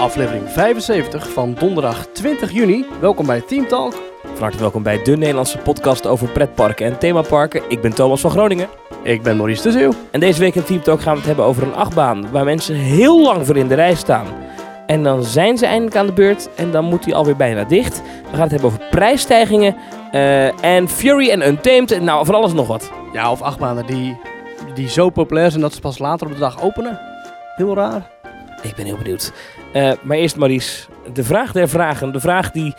aflevering 75 van donderdag 20 juni. Welkom bij Team Talk. Van harte welkom bij de Nederlandse podcast over pretparken en themaparken. Ik ben Thomas van Groningen. Ik ben Maurice de Zeeuw. En deze week in Team Talk gaan we het hebben over een achtbaan waar mensen heel lang voor in de rij staan. En dan zijn ze eindelijk aan de beurt en dan moet hij alweer bijna dicht. We gaan het hebben over prijsstijgingen eh, en Fury en Untamed en nou, van alles nog wat. Ja, of achtbanen die, die zo populair zijn dat ze pas later op de dag openen. Heel raar. Ik ben heel benieuwd. Eh, maar eerst Maurice, de vraag der vragen. De vraag die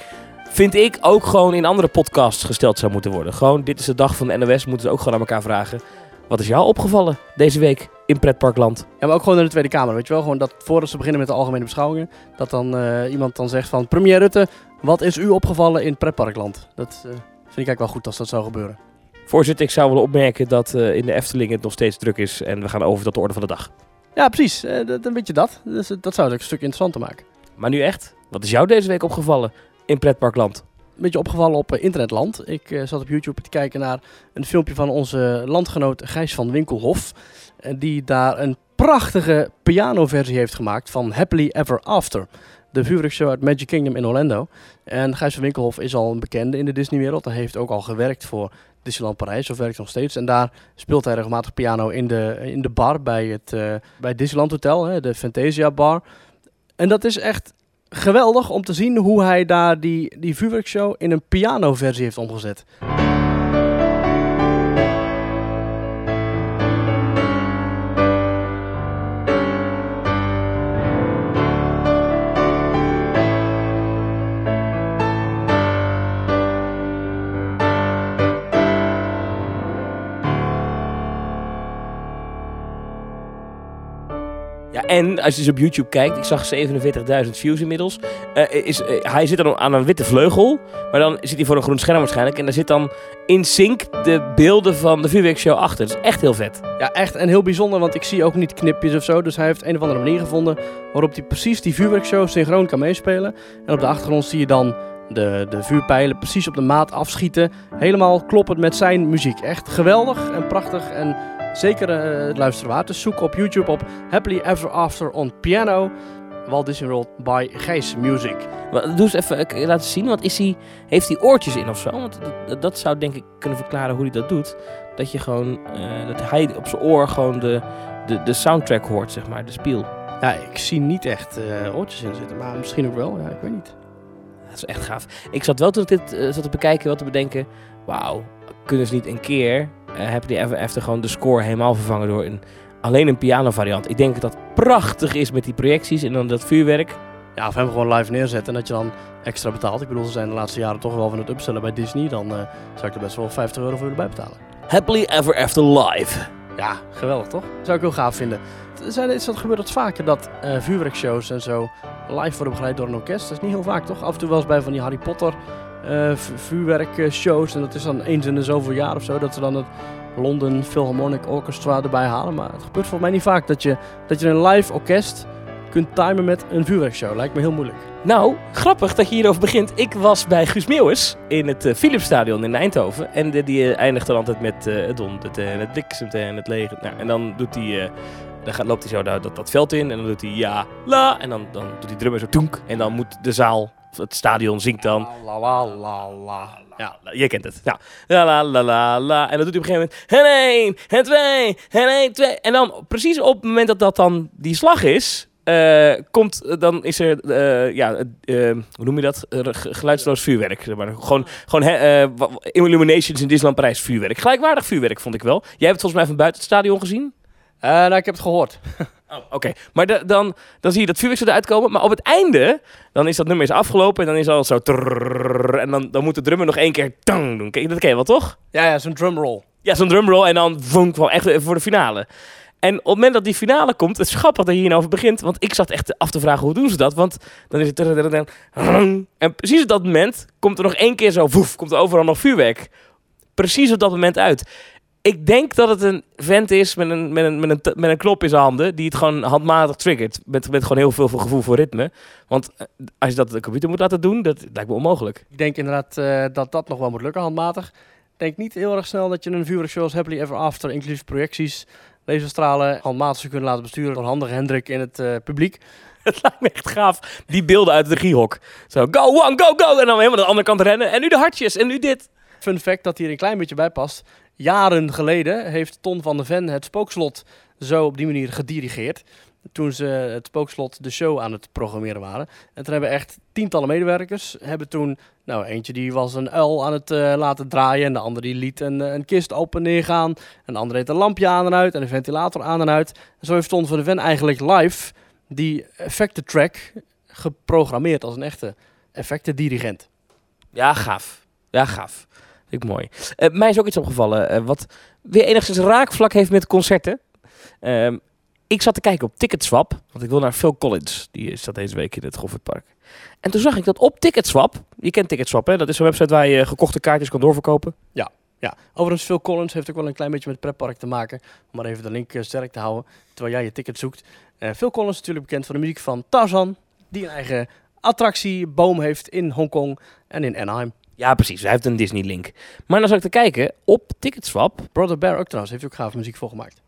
vind ik ook gewoon in andere podcasts gesteld zou moeten worden. Gewoon, dit is de dag van de NOS, moeten ze ook gewoon aan elkaar vragen. Wat is jou opgevallen deze week in pretparkland? Ja, maar ook gewoon in de Tweede Kamer, weet je wel. Gewoon dat voordat ze beginnen met de algemene beschouwingen, dat dan eh, iemand dan zegt van... Premier Rutte, wat is u opgevallen in pretparkland? Dat eh, vind ik eigenlijk wel goed als dat zou gebeuren. Voorzitter, ik zou willen opmerken dat in de Efteling het nog steeds druk is. En we gaan over tot de orde van de dag. Ja, precies. Eh, dat, een beetje dat. Dus, eh, dat zou het ook een stuk interessanter maken. Maar nu echt, wat is jou deze week opgevallen in pretparkland? Een beetje opgevallen op eh, internetland. Ik zat op YouTube te kijken naar een filmpje van onze landgenoot Gijs van Winkelhof. die daar een prachtige pianoversie heeft gemaakt van Happily Ever After. De vuurwerkshow uit Magic Kingdom in Orlando. En Gijs van Winkelhof is al een bekende in de Disneywereld. Hij heeft ook al gewerkt voor Disneyland Parijs, of werkt nog steeds. En daar speelt hij regelmatig piano in de, in de bar bij het eh, bij Disneyland Hotel, hè, de Fantasia Bar. En dat is echt geweldig om te zien hoe hij daar die, die vuurwerkshow in een pianoversie heeft omgezet. En als je dus op YouTube kijkt, ik zag 47.000 views inmiddels. eh, is, eh, hij zit dan aan een witte vleugel, maar dan zit hij voor een groen scherm waarschijnlijk. En daar zit dan in sync de beelden van de vuurwerkshow achter. Dat is echt heel vet. Ja, echt en heel bijzonder, want ik zie ook niet knipjes of zo. Dus hij heeft een of andere manier gevonden waarop hij precies die vuurwerkshow synchroon kan meespelen. En op de achtergrond zie je dan de, de vuurpijlen precies op de maat afschieten. Helemaal kloppend met zijn muziek. Echt geweldig en prachtig en zeker eh, het luisteren waard. Dus zoek op YouTube op Happily Ever After on Piano. Walt Disney World by Gijs Music. Maar Doe eens even eh, laten zien, want is hij, heeft hij oortjes in of zo? Want dat, dat zou denk ik kunnen verklaren hoe hij dat doet. Dat je gewoon, eh, dat hij op zijn oor gewoon de, de, de soundtrack hoort, zeg maar, de spiel. Ja, ik zie niet echt eh, oortjes in zitten, maar misschien ook wel. Ja, ik weet niet. Dat is echt gaaf. Ik zat wel toen ik dit eh, zat te bekijken, wat te bedenken. Wauw, kunnen ze niet een keer, eh die even, even gewoon de score helemaal vervangen door een, alleen een piano variant. Ik denk dat dat prachtig is met die projecties en dan dat vuurwerk. Ja, of hem gewoon live neerzetten en dat je dan extra betaalt. Ik bedoel, ze zijn de laatste jaren toch wel van het upstellen bij Disney. Dan eh, zou ik er best wel 50 euro voor erbij betalen. Happily Ever After Live. Ja, geweldig toch? Zou ik heel gaaf vinden. Zijn, is dat gebeurt dat vaker dat eh, vuurwerkshows en zo live worden begeleid door een orkest? Dat is niet heel vaak toch? Af en toe wel eens bij van die Harry Potter eh, vu- vuurwerkshows. En dat is dan eens in de zoveel jaar of zo dat ze dan het London Philharmonic Orchestra erbij halen. Maar het gebeurt volgens mij niet vaak dat je, dat je een live orkest kunt timen met een vuurwerkshow. Lijkt me heel moeilijk. Nou, grappig dat je hierover begint. Ik was bij Guus Meeuwis in het eh, Philipsstadion in Eindhoven. En de- die eh, eindigt dan altijd met het dondert en het bliksemt en het leger. Nou, en dan doet hij... dan gaat, loopt hij zo dat, dat, dat veld in en dan doet hij ja, la. En dan, dan doet die drummer zo toenk. En dan moet de zaal, het stadion zingt dan. La la la la. Ja, je kent het. Nou, la la la la la. En dan doet hij op een gegeven moment en één, en twee, en één, twee. En dan precies op het moment dat dat dan die slag is, eh, komt, dan is er, eh, ja, eh, hoe noem je dat? Eh, ge- geluidsloos vuurwerk. Zeg maar. Gewoon, gewoon eh, wa- Illuminations in Disneyland Parijs vuurwerk. Gelijkwaardig vuurwerk vond ik wel. Jij hebt het volgens mij van buiten het stadion gezien. Eh, nou, ik heb het gehoord. Oh, oké. Maar da- dan, dan zie je dat vuurwerk eruit komen. Maar op het einde, dan is dat nummer is afgelopen. En dan is al zo... en dan, dan moet de drummer nog één keer tang doen. Dat ken je wel, toch? Ja, ja, zo'n drumroll. Ja, zo'n drumroll en dan vonk, gewoon echt voor de finale. En op het moment dat die finale komt, het is grappig dat je hierover begint, want ik zat echt af te vragen hoe doen ze dat, want dan is het en precies op dat moment komt er nog één keer zo, woef, komt er overal nog vuurwerk. Precies op dat moment uit. Ik denk dat het een vent is met een, met een, met een, met een knop in zijn handen die het gewoon handmatig triggert. Met, met gewoon heel veel gevoel voor ritme. Want eh, als je dat de computer moet laten doen, dat lijkt me onmogelijk. Ik denk inderdaad eh, dat dat nog wel moet lukken, handmatig. Ik denk niet heel erg snel dat je een vuurwerkshow als Happily Ever After, inclusief projecties, laserstralen, handmatig zou kunnen laten besturen door handige Hendrik in het eh, publiek. Het lijkt me echt gaaf. Die beelden uit de regiehok. Zo, go one, go, go. En dan helemaal de andere kant rennen. En nu de hartjes. En nu dit. Fun fact dat hier een klein beetje bij past. Jaren geleden heeft Ton van de Ven het spookslot zo op die manier gedirigeerd. Toen ze het spookslot de show aan het programmeren waren. En toen hebben echt tientallen medewerkers. Hebben toen, nou eentje die was een uil aan het eh, laten draaien. En de andere die liet een, een kist open neergaan. En de andere deed een lampje aan en uit. En een ventilator aan en uit. En zo heeft Ton van de Ven eigenlijk live die effectentrack geprogrammeerd als een echte effectendirigent. Ja, gaaf. Ja, gaaf. Ik mooi. Eh, mij is ook iets opgevallen eh, wat weer enigszins raakvlak heeft met concerten. Ehm, ik zat te kijken op Ticketswap, want ik wil naar Phil Collins. Die staat deze week in het Goffertpark. En toen zag ik dat op Ticketswap, je kent Ticketswap hè, dat is een website waar je gekochte kaartjes kan doorverkopen. Ja, overigens Phil Collins heeft ook wel een klein beetje met pretpark te maken. Om maar even de link eh, sterk te houden, terwijl jij je ticket zoekt. Eh Phil Collins is natuurlijk bekend van de muziek van Tarzan. Die een eigen attractieboom heeft in Hongkong en in Anaheim. Ja, precies. Hij heeft een Disney-link. Maar dan zat ik te kijken op Ticketswap. Brother Bear ook trouwens, heeft ook gaaf muziek voor gemaakt.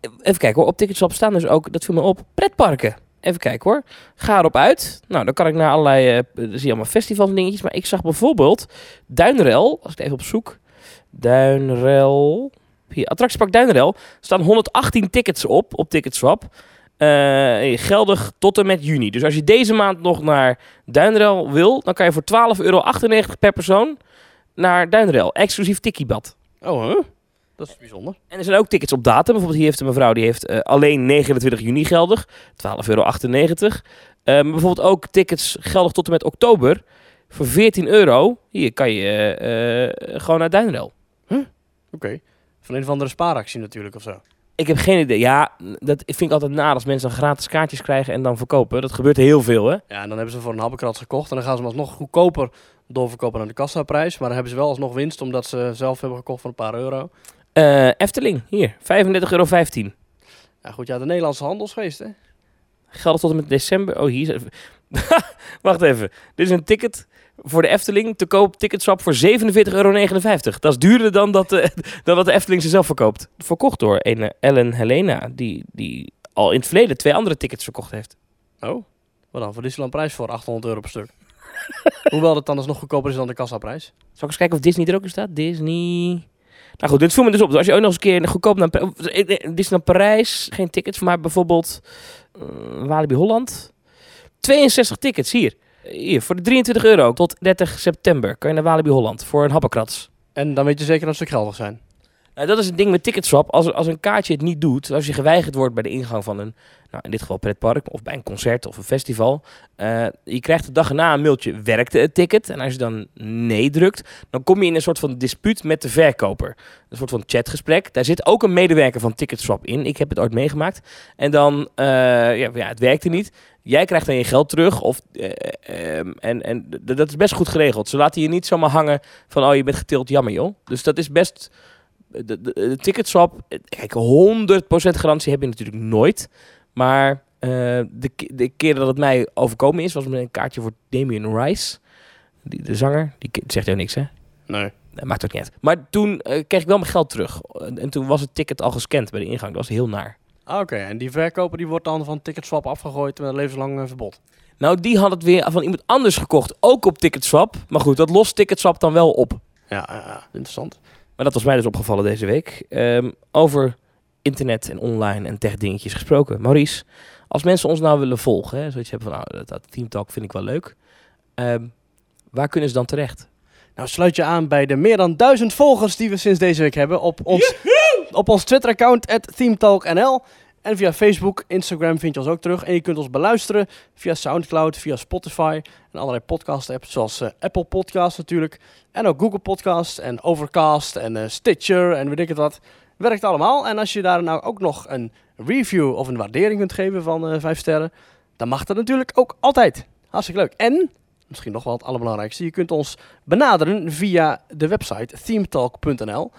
Even kijken hoor. Op Ticketswap staan dus ook, dat viel me op, pretparken. Even kijken hoor. Ga erop uit. Nou, dan kan ik naar allerlei, dan zie je allemaal festivals en dingetjes. Maar ik zag bijvoorbeeld Duinrel, als ik even opzoek. Duinrel. Hier, attractiepark Duinrel. Staan 118 tickets op, op Ticketswap. Eh, geldig tot en met juni. Dus als je deze maand nog naar Duinrel wil, dan kan je voor 12,98 euro per persoon naar Duinrel. Exclusief tikkiebad. Oh, huh? Dat is bijzonder. En er zijn ook tickets op datum. Bijvoorbeeld hier heeft een mevrouw die heeft eh, alleen 29 juni geldig. 12,98 euro. Eh, maar bijvoorbeeld ook tickets geldig tot en met oktober. Voor 14 euro. Hier kan je gewoon naar Duinrel. Oké. Van een of andere spaaractie natuurlijk of zo. Ik heb geen idee. Ja, dat vind ik altijd naar als mensen dan gratis kaartjes krijgen en dan verkopen. Dat gebeurt heel veel, hè? Ja, en dan hebben ze voor een habbekrats gekocht. En dan gaan ze hem alsnog goedkoper doorverkopen aan de kassaprijs. Maar dan hebben ze wel alsnog winst omdat ze zelf hebben gekocht voor een paar euro. Eh, Efteling, hier, 35,15 euro. Ja, goed, ja, de Nederlandse handelsgeest, hè? Geldig tot en met december. Oh, hier is even. Wacht even. Dit is een ticket voor de Efteling te koop ticketswap voor 47,59 euro. Dat is duurder dan dat, de, dan dat de Efteling ze zelf verkoopt. Verkocht door een eh, Ellen Helena, die, die al in het verleden twee andere tickets verkocht heeft. Oh, wat dan? Voor Disneyland prijs voor 800 euro per stuk. Hoewel het dan alsnog goedkoper is dan de kassaprijs. Zal ik eens kijken of Disney er ook in staat? Disney... Nou goed, dit viel me dus op. Dus als je ook nog eens een keer goedkoop naar eh, eh, Disneyland Parijs, geen tickets, maar bijvoorbeeld eh, Walibi Holland. 62 tickets hier. Hier, voor de 23 euro tot 30 september kan je naar Walibi Holland voor een happenkrats. En dan weet je zeker dat ze geldig zijn. Nou, dat is het ding met Ticketswap. Als, als een kaartje het niet doet, als je geweigerd wordt bij de ingang van een, nou in dit geval pretpark, of bij een concert of een festival, eh, je krijgt de dag erna een mailtje, werkte het ticket? En als je dan nee drukt, dan kom je in een soort van dispuut met de verkoper. Een soort van chatgesprek. Daar zit ook een medewerker van Ticketswap in. Ik heb het ooit meegemaakt. En dan, eh, ja, ja, het werkte niet. Jij krijgt dan je geld terug. Of, eh, ehm, en en dat is best goed geregeld. Ze laten je niet zomaar hangen van, oh je bent getild, jammer joh. Dus dat is best de, de, de ticketswap, eh, kijk, 100% garantie heb je natuurlijk nooit. Maar eh, de, ke- de keer dat het mij overkomen is, was met een kaartje voor Damien Rice. Die, de zanger, die zegt jou niks hè? Nee. Nee, maakt ook niet uit. Maar toen eh, kreeg ik wel mijn geld terug. En, en toen was het ticket al gescand bij de ingang. Dat was heel naar. Ah, Oké, en die verkoper die wordt dan van Ticketswap afgegooid met een levenslang eh, verbod. Nou, die had het weer van iemand anders gekocht. Ook op Ticketswap. Maar goed, dat lost Ticketswap dan wel op. Ja, ja, ja, interessant. Maar dat was mij dus opgevallen deze week. Ehm, over internet en online en tech dingetjes gesproken. Maurice, als mensen ons nou willen volgen, hè, zoiets hebben van, nou, dat, dat Team Talk vind ik wel leuk. Ehm, waar kunnen ze dan terecht? Nou, sluit je aan bij de meer dan duizend volgers die we sinds deze week hebben op ons, op ons Twitter-account, ThemeTalkNL. En via Facebook, Instagram vind je ons ook terug. En je kunt ons beluisteren via Soundcloud, via Spotify en allerlei podcast-apps zoals eh, Apple Podcasts natuurlijk. En ook Google Podcasts en Overcast en eh, Stitcher en weet ik het wat. Werkt allemaal. En als je daar nou ook nog een review of een waardering kunt geven van eh 5 sterren, dan mag dat natuurlijk ook altijd. Hartstikke leuk. En, misschien nog wel het allerbelangrijkste, je kunt ons benaderen via de website themetalk.nl.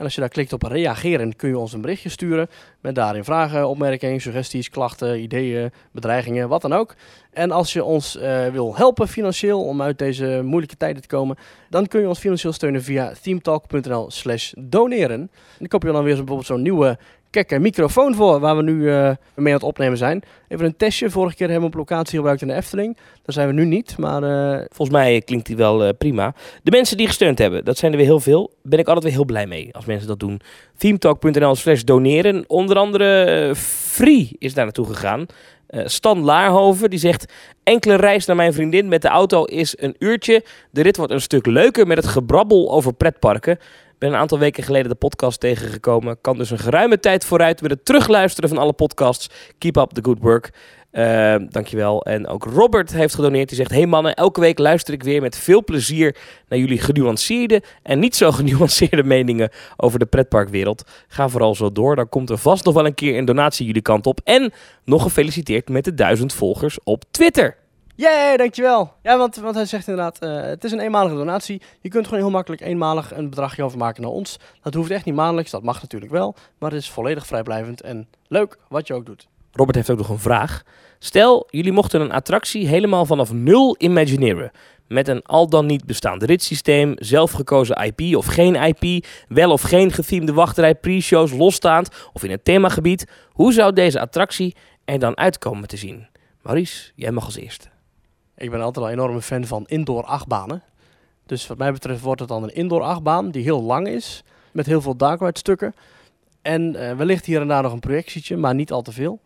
En als je daar klikt op reageren, kun je ons een berichtje sturen met daarin vragen, opmerkingen, suggesties, klachten, ideeën, bedreigingen, wat dan ook. En als je ons eh, wil helpen financieel om uit deze moeilijke tijden te komen, dan kun je ons financieel steunen via themetalk.nl slash doneren. En dan je dan weer bijvoorbeeld zo'n nieuwe Kijk, een microfoon voor waar we nu uh, mee aan het opnemen zijn. Even een testje. Vorige keer hebben we op locatie gebruikt in de Efteling. Daar zijn we nu niet, maar... Uh... Volgens mij klinkt die wel uh, prima. De mensen die gesteund hebben, dat zijn er weer heel veel. Ben ik altijd weer heel blij mee als mensen dat doen. themetalk.nl slash doneren. Onder andere Free is daar naartoe gegaan. Stan Laarhoven die zegt: Enkele reis naar mijn vriendin met de auto is een uurtje. De rit wordt een stuk leuker met het gebrabbel over pretparken ben een aantal weken geleden de podcast tegengekomen. Kan dus een geruime tijd vooruit met het terugluisteren van alle podcasts. Keep up the good work. Uh, dankjewel. En ook Robert heeft gedoneerd. Die zegt: Hey mannen, elke week luister ik weer met veel plezier naar jullie genuanceerde en niet zo genuanceerde meningen over de pretparkwereld. Ga vooral zo door. Dan komt er vast nog wel een keer een donatie jullie kant op. En nog gefeliciteerd met de duizend volgers op Twitter. Jee, dankjewel. Ja, want, want hij zegt inderdaad, uh, het is een eenmalige donatie. Je kunt gewoon heel makkelijk eenmalig een bedragje overmaken naar ons. Dat hoeft echt niet maandelijks, dat mag natuurlijk wel. Maar het is volledig vrijblijvend en leuk wat je ook doet. Robert heeft ook nog een vraag. Stel, jullie mochten een attractie helemaal vanaf nul imagineren. Met een al dan niet bestaande ritssysteem, zelfgekozen IP of geen IP, wel of geen gethemde wachtrij, pre-shows losstaand of in een themagebied. Hoe zou deze attractie er dan uitkomen te zien? Maurice, jij mag als eerste. Ik ben altijd al een enorme fan van indoor achtbanen. Dus wat mij betreft wordt het dan een indoor achtbaan die heel lang is. Met heel veel dark stukken. En uh, wellicht hier en daar nog een projectietje, maar niet al te veel.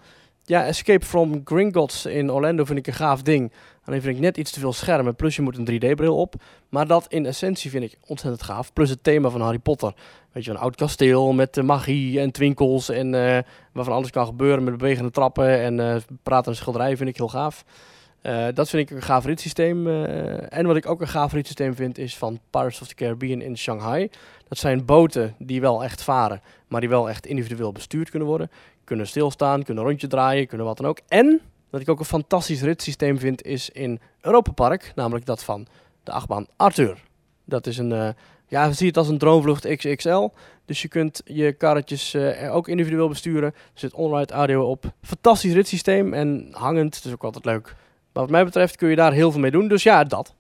Ja, Escape from Gringotts in Orlando vind ik een gaaf ding. Alleen vind ik net iets te veel schermen, plus je moet een 3D-bril op. Maar dat in essentie vind ik ontzettend gaaf. Plus het thema van Harry Potter. Weet je, een oud kasteel met uh, magie en twinkels en uh, waarvan alles kan gebeuren met bewegende trappen en uh, pratende schilderijen vind ik heel gaaf. Uh, dat vind ik een gaaf ritssysteem. Uh, en wat ik ook een gaaf ritssysteem vind, is van Pirates of the Caribbean in Shanghai. Dat zijn boten die wel echt varen, maar die wel echt individueel bestuurd kunnen worden. Kunnen stilstaan, kunnen rondje draaien, kunnen wat dan ook. En wat ik ook een fantastisch ritssysteem vind, is in Europa Park, namelijk dat van de achtbaan Arthur. Dat is een, uh, ja, zie het als een droomvlucht XXL. Dus je kunt je karretjes ook individueel besturen. Er zit onride audio op. Fantastisch ritssysteem en hangend, dus ook altijd leuk. Maar wat mij betreft kun je daar heel veel mee doen. Dus ja, dat.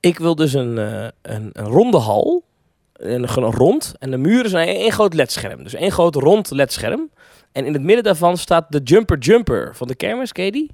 Ik wil dus een, uh, een, een, ronde hal. En gewoon rond. En de muren zijn één groot ledscherm. Dus één groot rond ledscherm. En in het midden daarvan staat de Jumper Jumper van de kermis. Ken je die?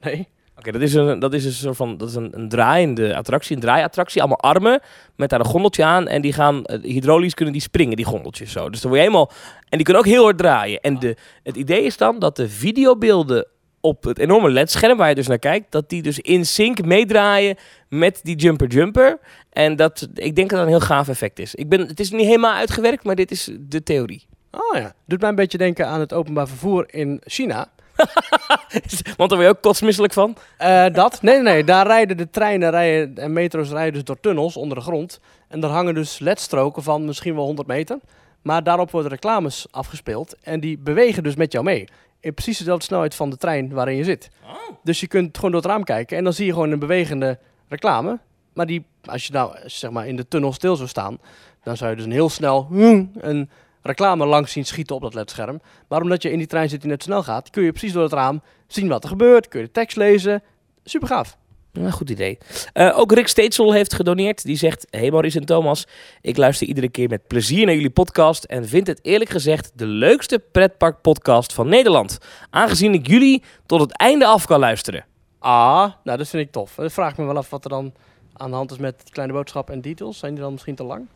Nee. Oké, dat is een, dat is een soort van dat is een, een draaiende attractie, een draaiattractie. Allemaal armen met daar een gondeltje aan. En die gaan uh, hydraulisch kunnen die springen, die gondeltjes zo. Dus dan word je helemaal. En die kunnen ook heel hard draaien. En de, het idee is dan dat de videobeelden op het enorme ledscherm waar je dus naar kijkt, dat die dus in sync meedraaien met die jumper jumper. En dat, ik denk dat dat een heel gaaf effect is. Ik ben, het is niet helemaal uitgewerkt, maar dit is de theorie. Oh ja, doet mij een beetje denken aan het openbaar vervoer in China. Want daar ben je ook kotsmisselijk van? Uh, dat? Nee, nee, nee. Daar rijden de treinen rijden, en metro's rijden dus door tunnels onder de grond. En daar hangen dus ledstroken van misschien wel 100 meter. Maar daarop worden reclames afgespeeld en die bewegen dus met jou mee in precies dezelfde snelheid van de trein waarin je zit. Oh. Dus je kunt gewoon door het raam kijken en dan zie je gewoon een bewegende reclame. Maar die, als je nou zeg maar in de tunnel stil zou staan, dan zou je dus een heel snel een reclame langs zien schieten op dat ledscherm. Maar omdat je in die trein zit die net snel gaat, kun je precies door het raam zien wat er gebeurt. Kun je de tekst lezen. Super gaaf. Ja, goed idee. Uh, ook Rick Steetsel heeft gedoneerd. Die zegt: Hey Maurice en Thomas, ik luister iedere keer met plezier naar jullie podcast en vind het eerlijk gezegd de leukste pretpark podcast van Nederland. Aangezien ik jullie tot het einde af kan luisteren. Ah, nou dat vind ik tof. Dan vraag ik me wel af wat er dan aan de hand is met kleine boodschap en details. Zijn die dan misschien te lang?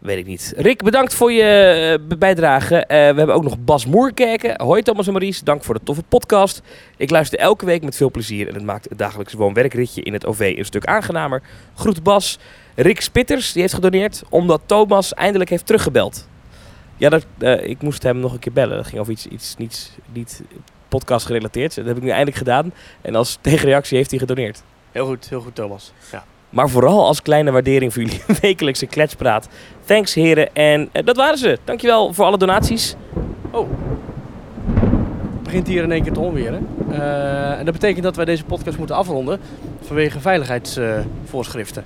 Weet ik niet. Rick, bedankt voor je uh, bijdrage. Uh, we hebben ook nog Bas Moerkerken. Hoi Thomas en Maurice, dank voor de toffe podcast. Ik luister elke week met veel plezier en het maakt het dagelijkse woon-werkritje in het OV een stuk aangenamer. Groet Bas. Rick Spitters, die heeft gedoneerd omdat Thomas eindelijk heeft teruggebeld. Ja, dat, uh, ik moest hem nog een keer bellen. Dat ging over iets, iets niet, niet podcast gerelateerd. Dat heb ik nu eindelijk gedaan. En als tegenreactie heeft hij gedoneerd. Heel goed, heel goed Thomas. Ja. Maar vooral als kleine waardering voor jullie wekelijkse kletspraat. Thanks heren. En uh, dat waren ze. Dankjewel voor alle donaties. Oh. Het begint hier in één keer te onweren. Uh, en dat betekent dat wij deze podcast moeten afronden. Vanwege veiligheidsvoorschriften.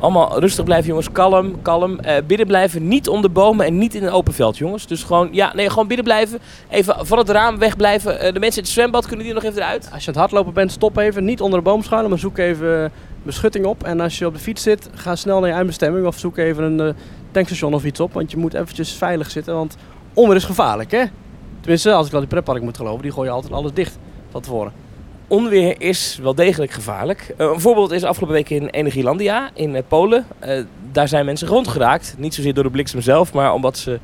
Allemaal rustig blijven, jongens. Kalm, kalm. Uh, binnen blijven. Niet onder bomen en niet in een open veld, jongens. Dus gewoon, ja, nee, gewoon binnen blijven. Even van het raam wegblijven. Uh, de mensen in het zwembad kunnen die nog even eruit. Als je aan het hardlopen bent, stop even. Niet onder de boom schuilen, maar zoek even beschutting op. En als je op de fiets zit, ga snel naar je eindbestemming. Of zoek even een tankstation of iets op. Want je moet eventjes veilig zitten. Want onweer is gevaarlijk, hè? Tenminste, als ik al die pretpark moet geloven, die gooien altijd alles dicht van tevoren. Onweer is wel degelijk gevaarlijk. Eh, een voorbeeld is afgelopen week in Energielandia in eh, Polen. Eh, daar zijn mensen gewond geraakt. Niet zozeer door de bliksem zelf, maar omdat ze...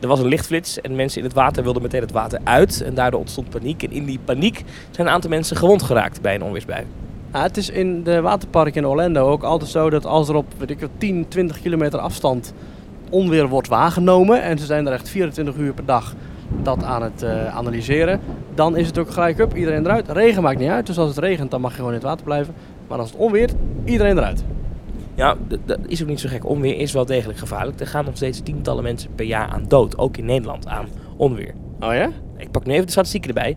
Er was een lichtflits en mensen in het water wilden meteen het water uit. En daardoor ontstond paniek. En in die paniek zijn een aantal mensen gewond geraakt bij een onweersbui. Het is in de waterpark in Orlando ook altijd zo dat als er op weet ik, wat, 10, 20 kilometer afstand onweer wordt waargenomen... en ze zijn er echt 24 uur per dag dat aan het eh, analyseren... dan is het ook gelijk up, iedereen eruit. Regen maakt niet uit, dus als het regent dan mag je gewoon in het water blijven. Maar als het onweert, iedereen eruit. Ja, dat is ook niet zo gek. Onweer is wel degelijk gevaarlijk. Er gaan nog steeds tientallen mensen per jaar aan dood. Ook in Nederland aan onweer. Oh ja? Ik pak nu even de statistieken erbij.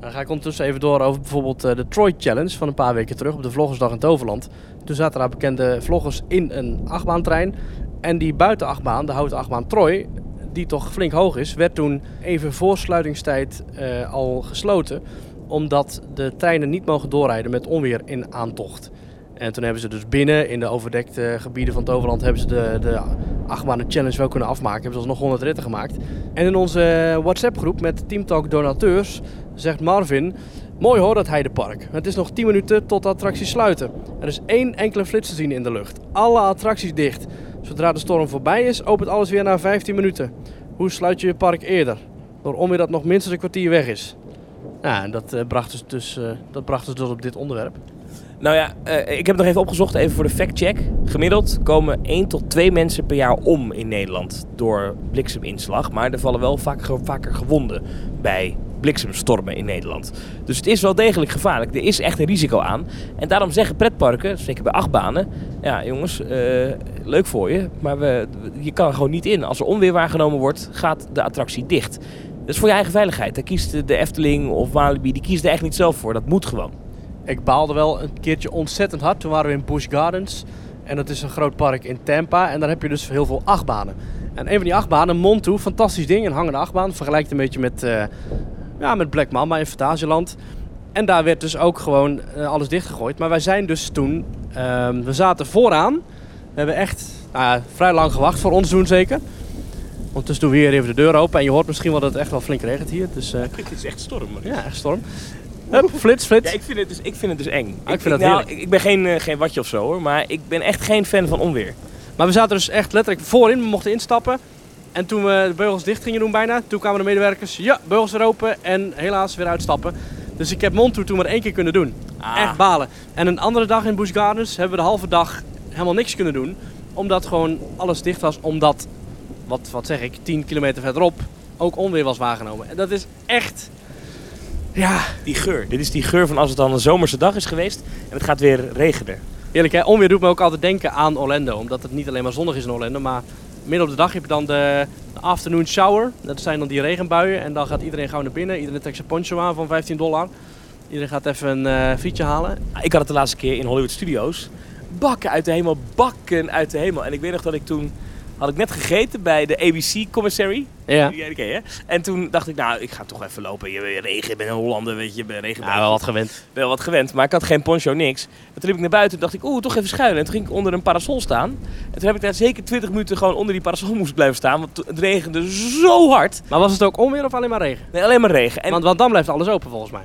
Dan ga ik ondertussen even door over bijvoorbeeld eh, de Troy Challenge van een paar weken terug op de Vloggersdag in Toverland. Toen zaten daar bekende vloggers in een achtbaantrein. En die buitenachtbaan, de houten achtbaan Troy, die toch flink hoog is, werd toen even voor sluitingstijd eh, al gesloten. Omdat de treinen niet mogen doorrijden met onweer in aantocht. En toen hebben ze dus binnen in de overdekte gebieden van Toverland hebben ze de, de achtbanen challenge wel kunnen afmaken. Hebben ze alsnog 100 ritten gemaakt. En in onze WhatsApp groep met Teamtalk donateurs zegt Marvin... Mooi hoor, dat Heidepark. Het is nog 10 minuten tot de attracties sluiten. Er is één enkele flits te zien in de lucht. Alle attracties dicht. Zodra de storm voorbij is, opent alles weer na 15 minuten. Hoe sluit je je park eerder? Door onweer dat nog minstens een kwartier weg is. En dat, eh, bracht, dus, dus, eh, dat bracht dus, dus op dit onderwerp. Nou ja, eh, ik heb het nog even opgezocht, even voor de factcheck. Gemiddeld komen 1 tot 2 mensen per jaar om in Nederland door blikseminslag. Maar er vallen wel vaak, vaker gewonden bij bliksemstormen in Nederland. Dus het is wel degelijk gevaarlijk. Er is echt een risico aan. En daarom zeggen pretparken, zeker bij achtbanen... Ja jongens, eh, leuk voor je, maar we, je kan er gewoon niet in. Als er onweer waargenomen wordt, gaat de attractie dicht. Dat is voor je eigen veiligheid. Daar kiest de Efteling of Walibi, die kiest er echt niet zelf voor. Dat moet gewoon. Ik baalde wel een keertje ontzettend hard. Toen waren we in Busch Gardens. En dat is een groot park in Tampa. En daar heb je dus heel veel achtbanen. En een van die achtbanen, Montu, fantastisch ding. Een hangende achtbaan. Vergelijkt een beetje met, eh, ja, met Black Mamba in Fantasieland. En daar werd dus ook gewoon eh, alles dichtgegooid. Maar wij zijn dus toen... ehm, we zaten vooraan. We hebben echt nou ja, vrij lang gewacht. Voor ons doen zeker. Ondertussen doen we hier even de deur open. En je hoort misschien wel dat het echt wel flink regent hier. Dus eh, Het is echt storm. ja, echt storm. Hup, flits, flits. Ja, ik vind het dus, ik vind het dus eng. Ah, ik vind dat nou, ik, ik ben geen, eh, geen watje of zo hoor, maar ik ben echt geen fan van onweer. Maar we zaten dus echt letterlijk voorin. We mochten instappen. En toen we de beugels dicht gingen doen bijna, toen kwamen de medewerkers. Ja, beugels weer open en helaas weer uitstappen. Dus ik heb Montu toen maar één keer kunnen doen. Ah. Echt balen. En een andere dag in Busch Gardens hebben we de halve dag helemaal niks kunnen doen. Omdat gewoon alles dicht was. Omdat, wat, wat zeg ik, 10 kilometer verderop ook onweer was waargenomen. En dat is echt... Ja, Die geur. Dit is die geur van als het dan een zomerse dag is geweest en het gaat weer regenen. Eerlijk hè, onweer doet me ook altijd denken aan Orlando. Omdat het niet alleen maar zonnig is in Orlando, maar midden op de dag heb je dan de, afternoon shower. Dat zijn dan die regenbuien en dan gaat iedereen gauw naar binnen. Iedereen trekt zijn poncho aan van 15 dollar. Iedereen gaat even een eh frietje halen. Ik had het de laatste keer in Hollywood Studios. Bakken uit de hemel, bakken uit de hemel. En ik weet nog dat ik toen had ik net gegeten bij de ABC Commissary. Ja. Die ken je, hè? En toen dacht ik, nou, ik ga toch even lopen. Je regen, ik ben een Hollander, weet je, ben regen. Ja, wel wat gewend. wel wat gewend, maar ik had geen poncho, niks. En toen liep ik naar buiten en dacht ik, oeh, toch even schuilen. En toen ging ik onder een parasol staan. En toen heb ik daar zeker 20 minuten gewoon onder die parasol moest blijven staan. Want het regende zo hard. Maar was het ook onweer of alleen maar regen? Nee, alleen maar regen. En Want, want dan blijft alles open volgens mij.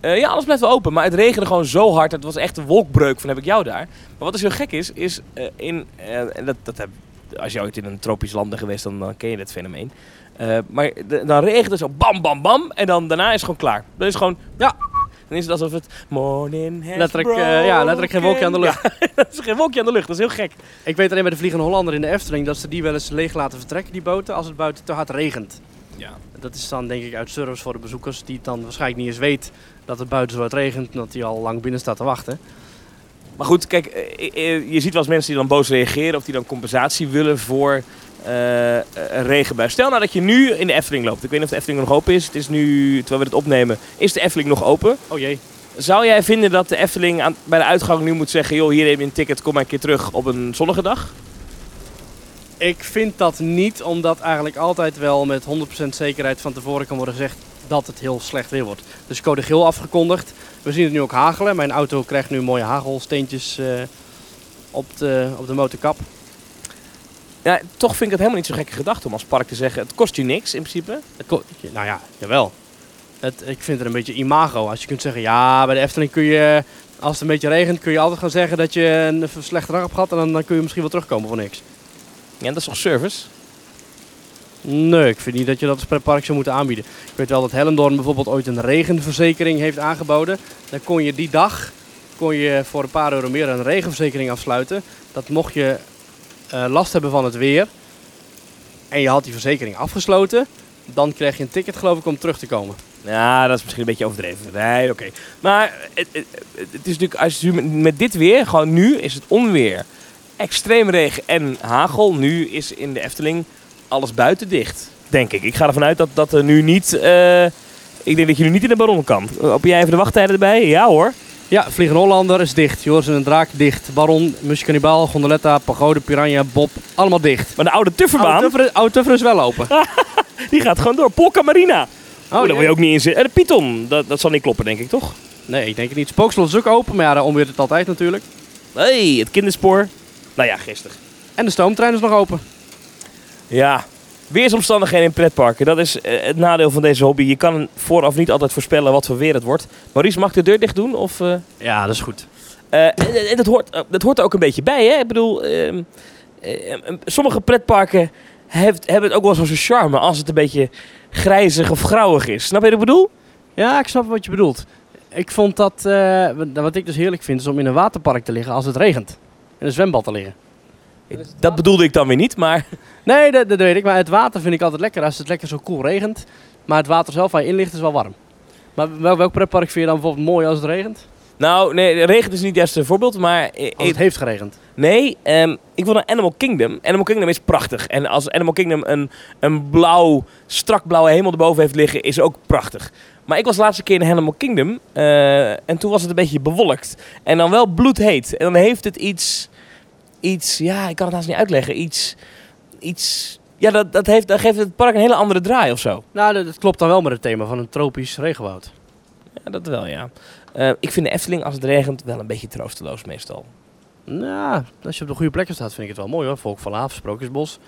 eh, ja, alles blijft wel open, maar het regende gewoon zo hard. Het was echt een wolkbreuk van heb ik jou daar. Maar wat dus heel gek is, is eh, in, eh, dat, dat heb, als je ooit in een tropisch land bent geweest, dan, dan ken je dit fenomeen. Eh, maar de- dan regent het zo bam, bam, bam. En dan daarna is het gewoon klaar. Dan is het gewoon, ja. Dan is het alsof het morning has Letterlijk, eh, ja, letterlijk geen wolkje aan de lucht. Ja, dat is geen wolkje aan de lucht, dat is heel gek. Ik weet alleen bij de Vliegende Hollander in de Efteling dat ze die wel eens leeg laten vertrekken, die boten, als het buiten te hard regent. Ja. Dat is dan denk ik uit service voor de bezoekers die het dan waarschijnlijk niet eens weet dat het buiten zo hard regent en dat hij al lang binnen staat te wachten. Maar goed, kijk, eh, eh, je ziet wel eens mensen die dan boos reageren of die dan compensatie willen voor een regenbui. Stel nou dat je nu in de Efteling loopt. Ik weet niet of de Efteling nog open is. Het is nu, terwijl we dit opnemen, is de Efteling nog open. Oh jee. Zou jij vinden dat de Efteling aan, bij de uitgang nu moet zeggen... joh, hier heb je een ticket, kom maar een keer terug op een zonnige dag? Ik vind dat niet, omdat eigenlijk altijd wel met 100% zekerheid van tevoren kan worden gezegd dat het heel slecht weer wordt. Dus code geel afgekondigd. We zien het nu ook hagelen. Mijn auto krijgt nu mooie hagelsteentjes eh, op, de, op de motorkap. Ja, toch vind ik het helemaal niet zo gekke gedachte om als park te zeggen... het kost je niks in principe. Het nou ja, jawel. Het, ik vind het een beetje imago. Als je kunt zeggen, ja, bij de Efteling kun je, als het een beetje regent, kun je altijd gaan zeggen dat je een slechte dag hebt gehad. En dan, dan kun je misschien wel terugkomen voor niks. Ja, dat is toch service? Nee, ik vind niet dat je dat als pretpark zou moeten aanbieden. Ik weet wel dat Hellendoorn bijvoorbeeld ooit een regenverzekering heeft aangeboden. Dan kon je die dag kon je voor een paar euro meer een regenverzekering afsluiten. Dat mocht je eh, last hebben van het weer en je had die verzekering afgesloten, dan kreeg je een ticket geloof ik om terug te komen. Ja, dat is misschien een beetje overdreven. Nee, oké. Maar het, het, het is natuurlijk, als je met dit weer, gewoon nu is het onweer. Extreem regen en hagel. Nu is in de Efteling alles buiten dicht. Denk ik. Ik ga ervan uit dat, dat er nu niet... eh, ik denk dat je nu niet in de baron kan. Op jij even de wachttijden erbij? Ja hoor. Ja, Vliegende Hollander is dicht. Joris en een Draak dicht. Baron, Musje Cannibal, Gondoletta, Pagode, Piranha, Bob, allemaal dicht. Maar de oude Tufferbaan, Oude Tuffer, Oude Tuffer is wel open. die gaat gewoon door. Polka Marina. Oh, daar wil je ook niet in zitten. En de Python, dat, dat zal niet kloppen denk ik, toch? Nee, ik denk het niet. Spookslot is ook open, maar ja, daar omweert het altijd natuurlijk. hey, het kinderspoor. Nou ja, gisteren. En de stoomtrein is nog open. Ja, weersomstandigheden in pretparken. Dat is eh, het nadeel van deze hobby. Je kan vooraf niet altijd voorspellen wat voor weer het wordt. Maurice, mag ik de deur dicht doen? Of, eh? Ja, dat is goed. Eh, en, en dat, hoort, dat hoort er ook een beetje bij, hè? Ik bedoel, ehm, eh, eh, sommige pretparken heeft, hebben het ook wel zo'n charme als het een beetje grijzig of grauwig is. Snap je wat ik bedoel? Ja, ik snap wat je bedoelt. Ik vond dat, eh, wat ik dus heerlijk vind, is om in een waterpark te liggen als het regent. In een zwembad te liggen. Dat bedoelde ik dan weer niet, maar... Nee, dat, dat weet ik. Maar het water vind ik altijd lekker als het lekker zo koel regent. Maar het water zelf waar je in ligt is wel warm. Maar wel, welk pretpark vind je dan bijvoorbeeld mooi als het regent? Nou, nee, regen is niet het juiste voorbeeld, maar... Als het heeft geregend. Nee, ehm, ik wil naar Animal Kingdom. Animal Kingdom is prachtig. En als Animal Kingdom een, een blauw, strak blauwe hemel erboven heeft liggen, is ook prachtig. Maar ik was de laatste keer in Animal Kingdom eh, en toen was het een beetje bewolkt. En dan wel bloedheet. En dan heeft het iets, iets ja, ik kan het haast niet uitleggen. Iets, iets, ja, dat, dat, heeft, dat geeft het park een hele andere draai of zo. Nou, dat, dat klopt dan wel met het thema van een tropisch regenwoud. Ja, dat wel, ja. Eh, ik vind de Efteling als het regent wel een beetje troosteloos meestal. Nou, als je op de goede plekken staat, vind ik het wel mooi hoor. Volk van Laaf, Sprookjesbos.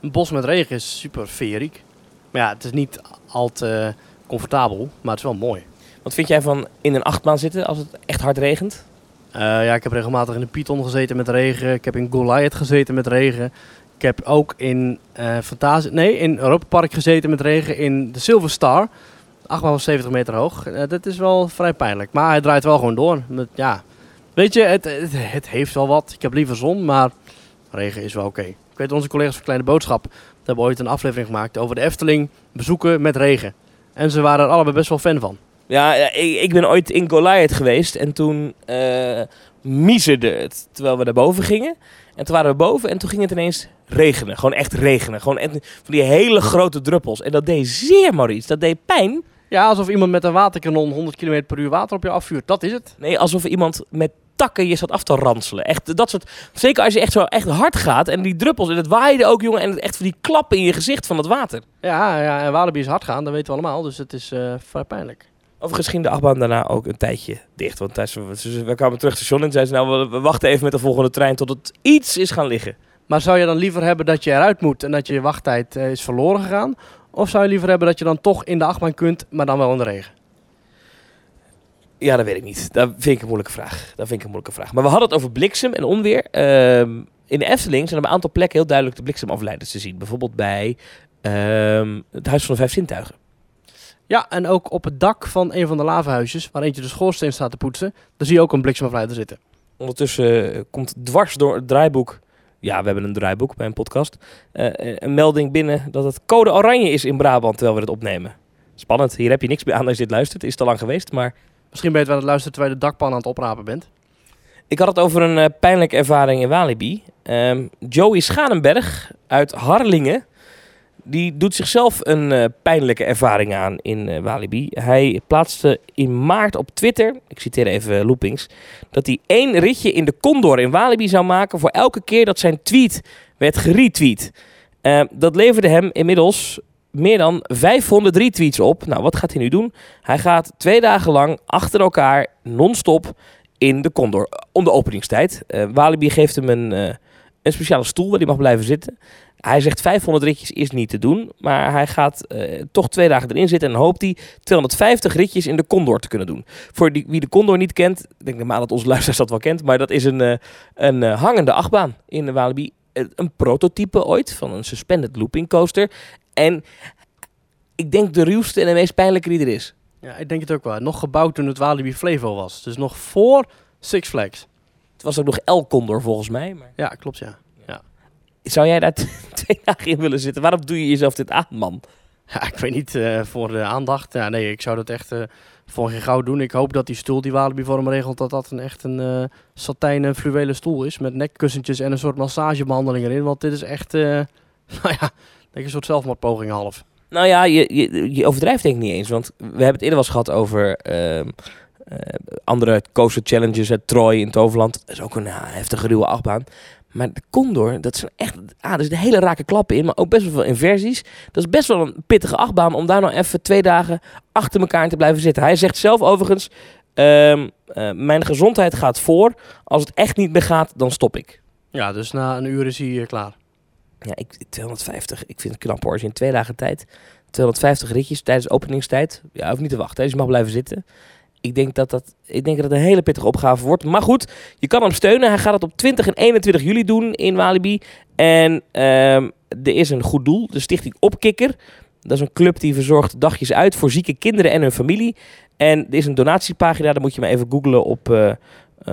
Een bos met regen is super feeriek. Maar ja, het is niet al te comfortabel, maar het is wel mooi. Wat vind jij van in een achtbaan zitten als het echt hard regent? Eh, ja, ik heb regelmatig in de Python gezeten met regen. Ik heb in Goliath gezeten met regen. Ik heb ook in eh Fantasie, nee, in Europa Park gezeten met regen in de Silver Star. 870 meter hoog. Eh, dat is wel vrij pijnlijk. Maar hij draait wel gewoon door. Ja, weet je, het, het, heeft wel wat. Ik heb liever zon, maar regen is wel oké. Ik weet, onze collega's van Kleine Boodschap hebben ooit een aflevering gemaakt over de Efteling bezoeken met regen. En ze waren er allebei best wel fan van. Ja, ik, ik ben ooit in Goliath geweest en toen eh miezerde het terwijl we naar boven gingen. En toen waren we boven en toen ging het ineens regenen. Gewoon echt regenen. Gewoon echt van die hele grote druppels. En dat deed zeer, Maurice. Dat deed pijn. Ja, alsof iemand met een waterkanon 100 km per uur water op je afvuurt. Dat is het. Nee, alsof iemand met takken je zat af te ranselen. Echt, dat soort... Zeker als je echt zo echt hard gaat en die druppels. En het waaide ook, jongen. En het echt van die klappen in je gezicht van het water. Ja, ja en Walibi is hard gaan, dat weten we allemaal. Dus het is eh, vrij pijnlijk. Overigens ging de achtbaan daarna ook een tijdje dicht. Want tijdens, we, kwamen terug het station en zeiden ze... Nou, we, we wachten even met de volgende trein tot het iets is gaan liggen. Maar zou je dan liever hebben dat je eruit moet en dat je wachttijd eh, is verloren gegaan? Of zou je liever hebben dat je dan toch in de achtbaan kunt, maar dan wel in de regen? Ja, dat weet ik niet. Dat vind ik een moeilijke vraag. Dat vind ik een moeilijke vraag. Maar we hadden het over bliksem en onweer. Ehm, in de Efteling zijn op een aantal plekken heel duidelijk de bliksemafleiders te zien. Bijvoorbeeld bij ehm, het Huis van de Vijf Zintuigen. Ja, en ook op het dak van een van de lavenhuisjes, waar eentje de schoorsteen staat te poetsen, daar zie je ook een bliksemafleider zitten. Ondertussen eh, komt dwars door het draaiboek... Ja, we hebben een draaiboek bij een podcast. eh, een melding binnen dat het code oranje is in Brabant terwijl we het opnemen. Spannend. Hier heb je niks meer aan als je dit luistert. Het is te lang geweest, maar... Misschien ben je het aan het luisteren terwijl je de dakpan aan het oprapen bent. Ik had het over een eh, pijnlijke ervaring in Walibi. Ehm, Joey Schanenberg uit Harlingen. Die doet zichzelf een eh, pijnlijke ervaring aan in eh, Walibi. Hij plaatste in maart op Twitter, ik citeer even Loopings, dat hij één ritje in de Condor in Walibi zou maken voor elke keer dat zijn tweet werd geretweet. Ehm, dat leverde hem inmiddels meer dan 500 retweets op. Nou, wat gaat hij nu doen? Hij gaat twee dagen lang achter elkaar non-stop in de Condor. Om de openingstijd. Eh, Walibi geeft hem een, eh, een speciale stoel waar hij mag blijven zitten. Hij zegt 500 ritjes is niet te doen, maar hij gaat eh, toch twee dagen erin zitten en hoopt hij 250 ritjes in de Condor te kunnen doen. Voor die, wie de Condor niet kent, ik denk maar dat onze luisteraars dat wel kent, maar dat is een, eh, een eh, hangende achtbaan in de Walibi. Een prototype ooit van een suspended looping coaster. En ik denk de ruwste en de meest pijnlijke die er is. Ja, ik denk het ook wel. Nog gebouwd toen het Walibi Flevo was. Dus nog voor Six Flags. Het was ook nog El Condor volgens mij. Maar... Ja, klopt ja. Zou jij daar twee dagen in willen zitten? Waarom doe je jezelf dit aan, man? Ja, ik weet niet, eh, voor de aandacht. Ja, nee, ik zou dat echt eh, voor geen goud doen. Ik hoop dat die stoel die Walibi voor hem regelt, dat dat een echt een eh satijnen fluwelen stoel is. Met nekkussentjes en een soort massagebehandeling erin. Want dit is echt, nou ja, denk een soort zelfmoordpoging half. Nou ja, je, je, je overdrijft denk ik niet eens. Want we hebben het eerder wel eens gehad over ehm, eh, andere coaster challenges. Het Troy in Toverland. Dat is ook een heftige ruwe achtbaan. Maar de Condor, dat zijn echt... Ah, er zitten hele rake klappen in. Maar ook best wel veel inversies. Dat is best wel een pittige achtbaan om daar nou even twee dagen achter elkaar in te blijven zitten. Hij zegt zelf overigens... ehm, eh, mijn gezondheid gaat voor. Als het echt niet meer gaat, dan stop ik. Ja, dus na een uur is hij eh, klaar. Ja, ik, 250. Ik vind het knap hoor. Als je in twee dagen tijd 250 ritjes tijdens openingstijd. Ja, hoeft niet te wachten. Dus je mag blijven zitten. Ik denk dat dat, ik denk dat het een hele pittige opgave wordt. Maar goed, je kan hem steunen. Hij gaat het op 20 en 21 juli doen in Walibi. En ehm, er is een goed doel. De stichting Opkikker. Dat is een club die verzorgt dagjes uit voor zieke kinderen en hun familie. En er is een donatiepagina. Daar moet je maar even googlen op, eh, eh,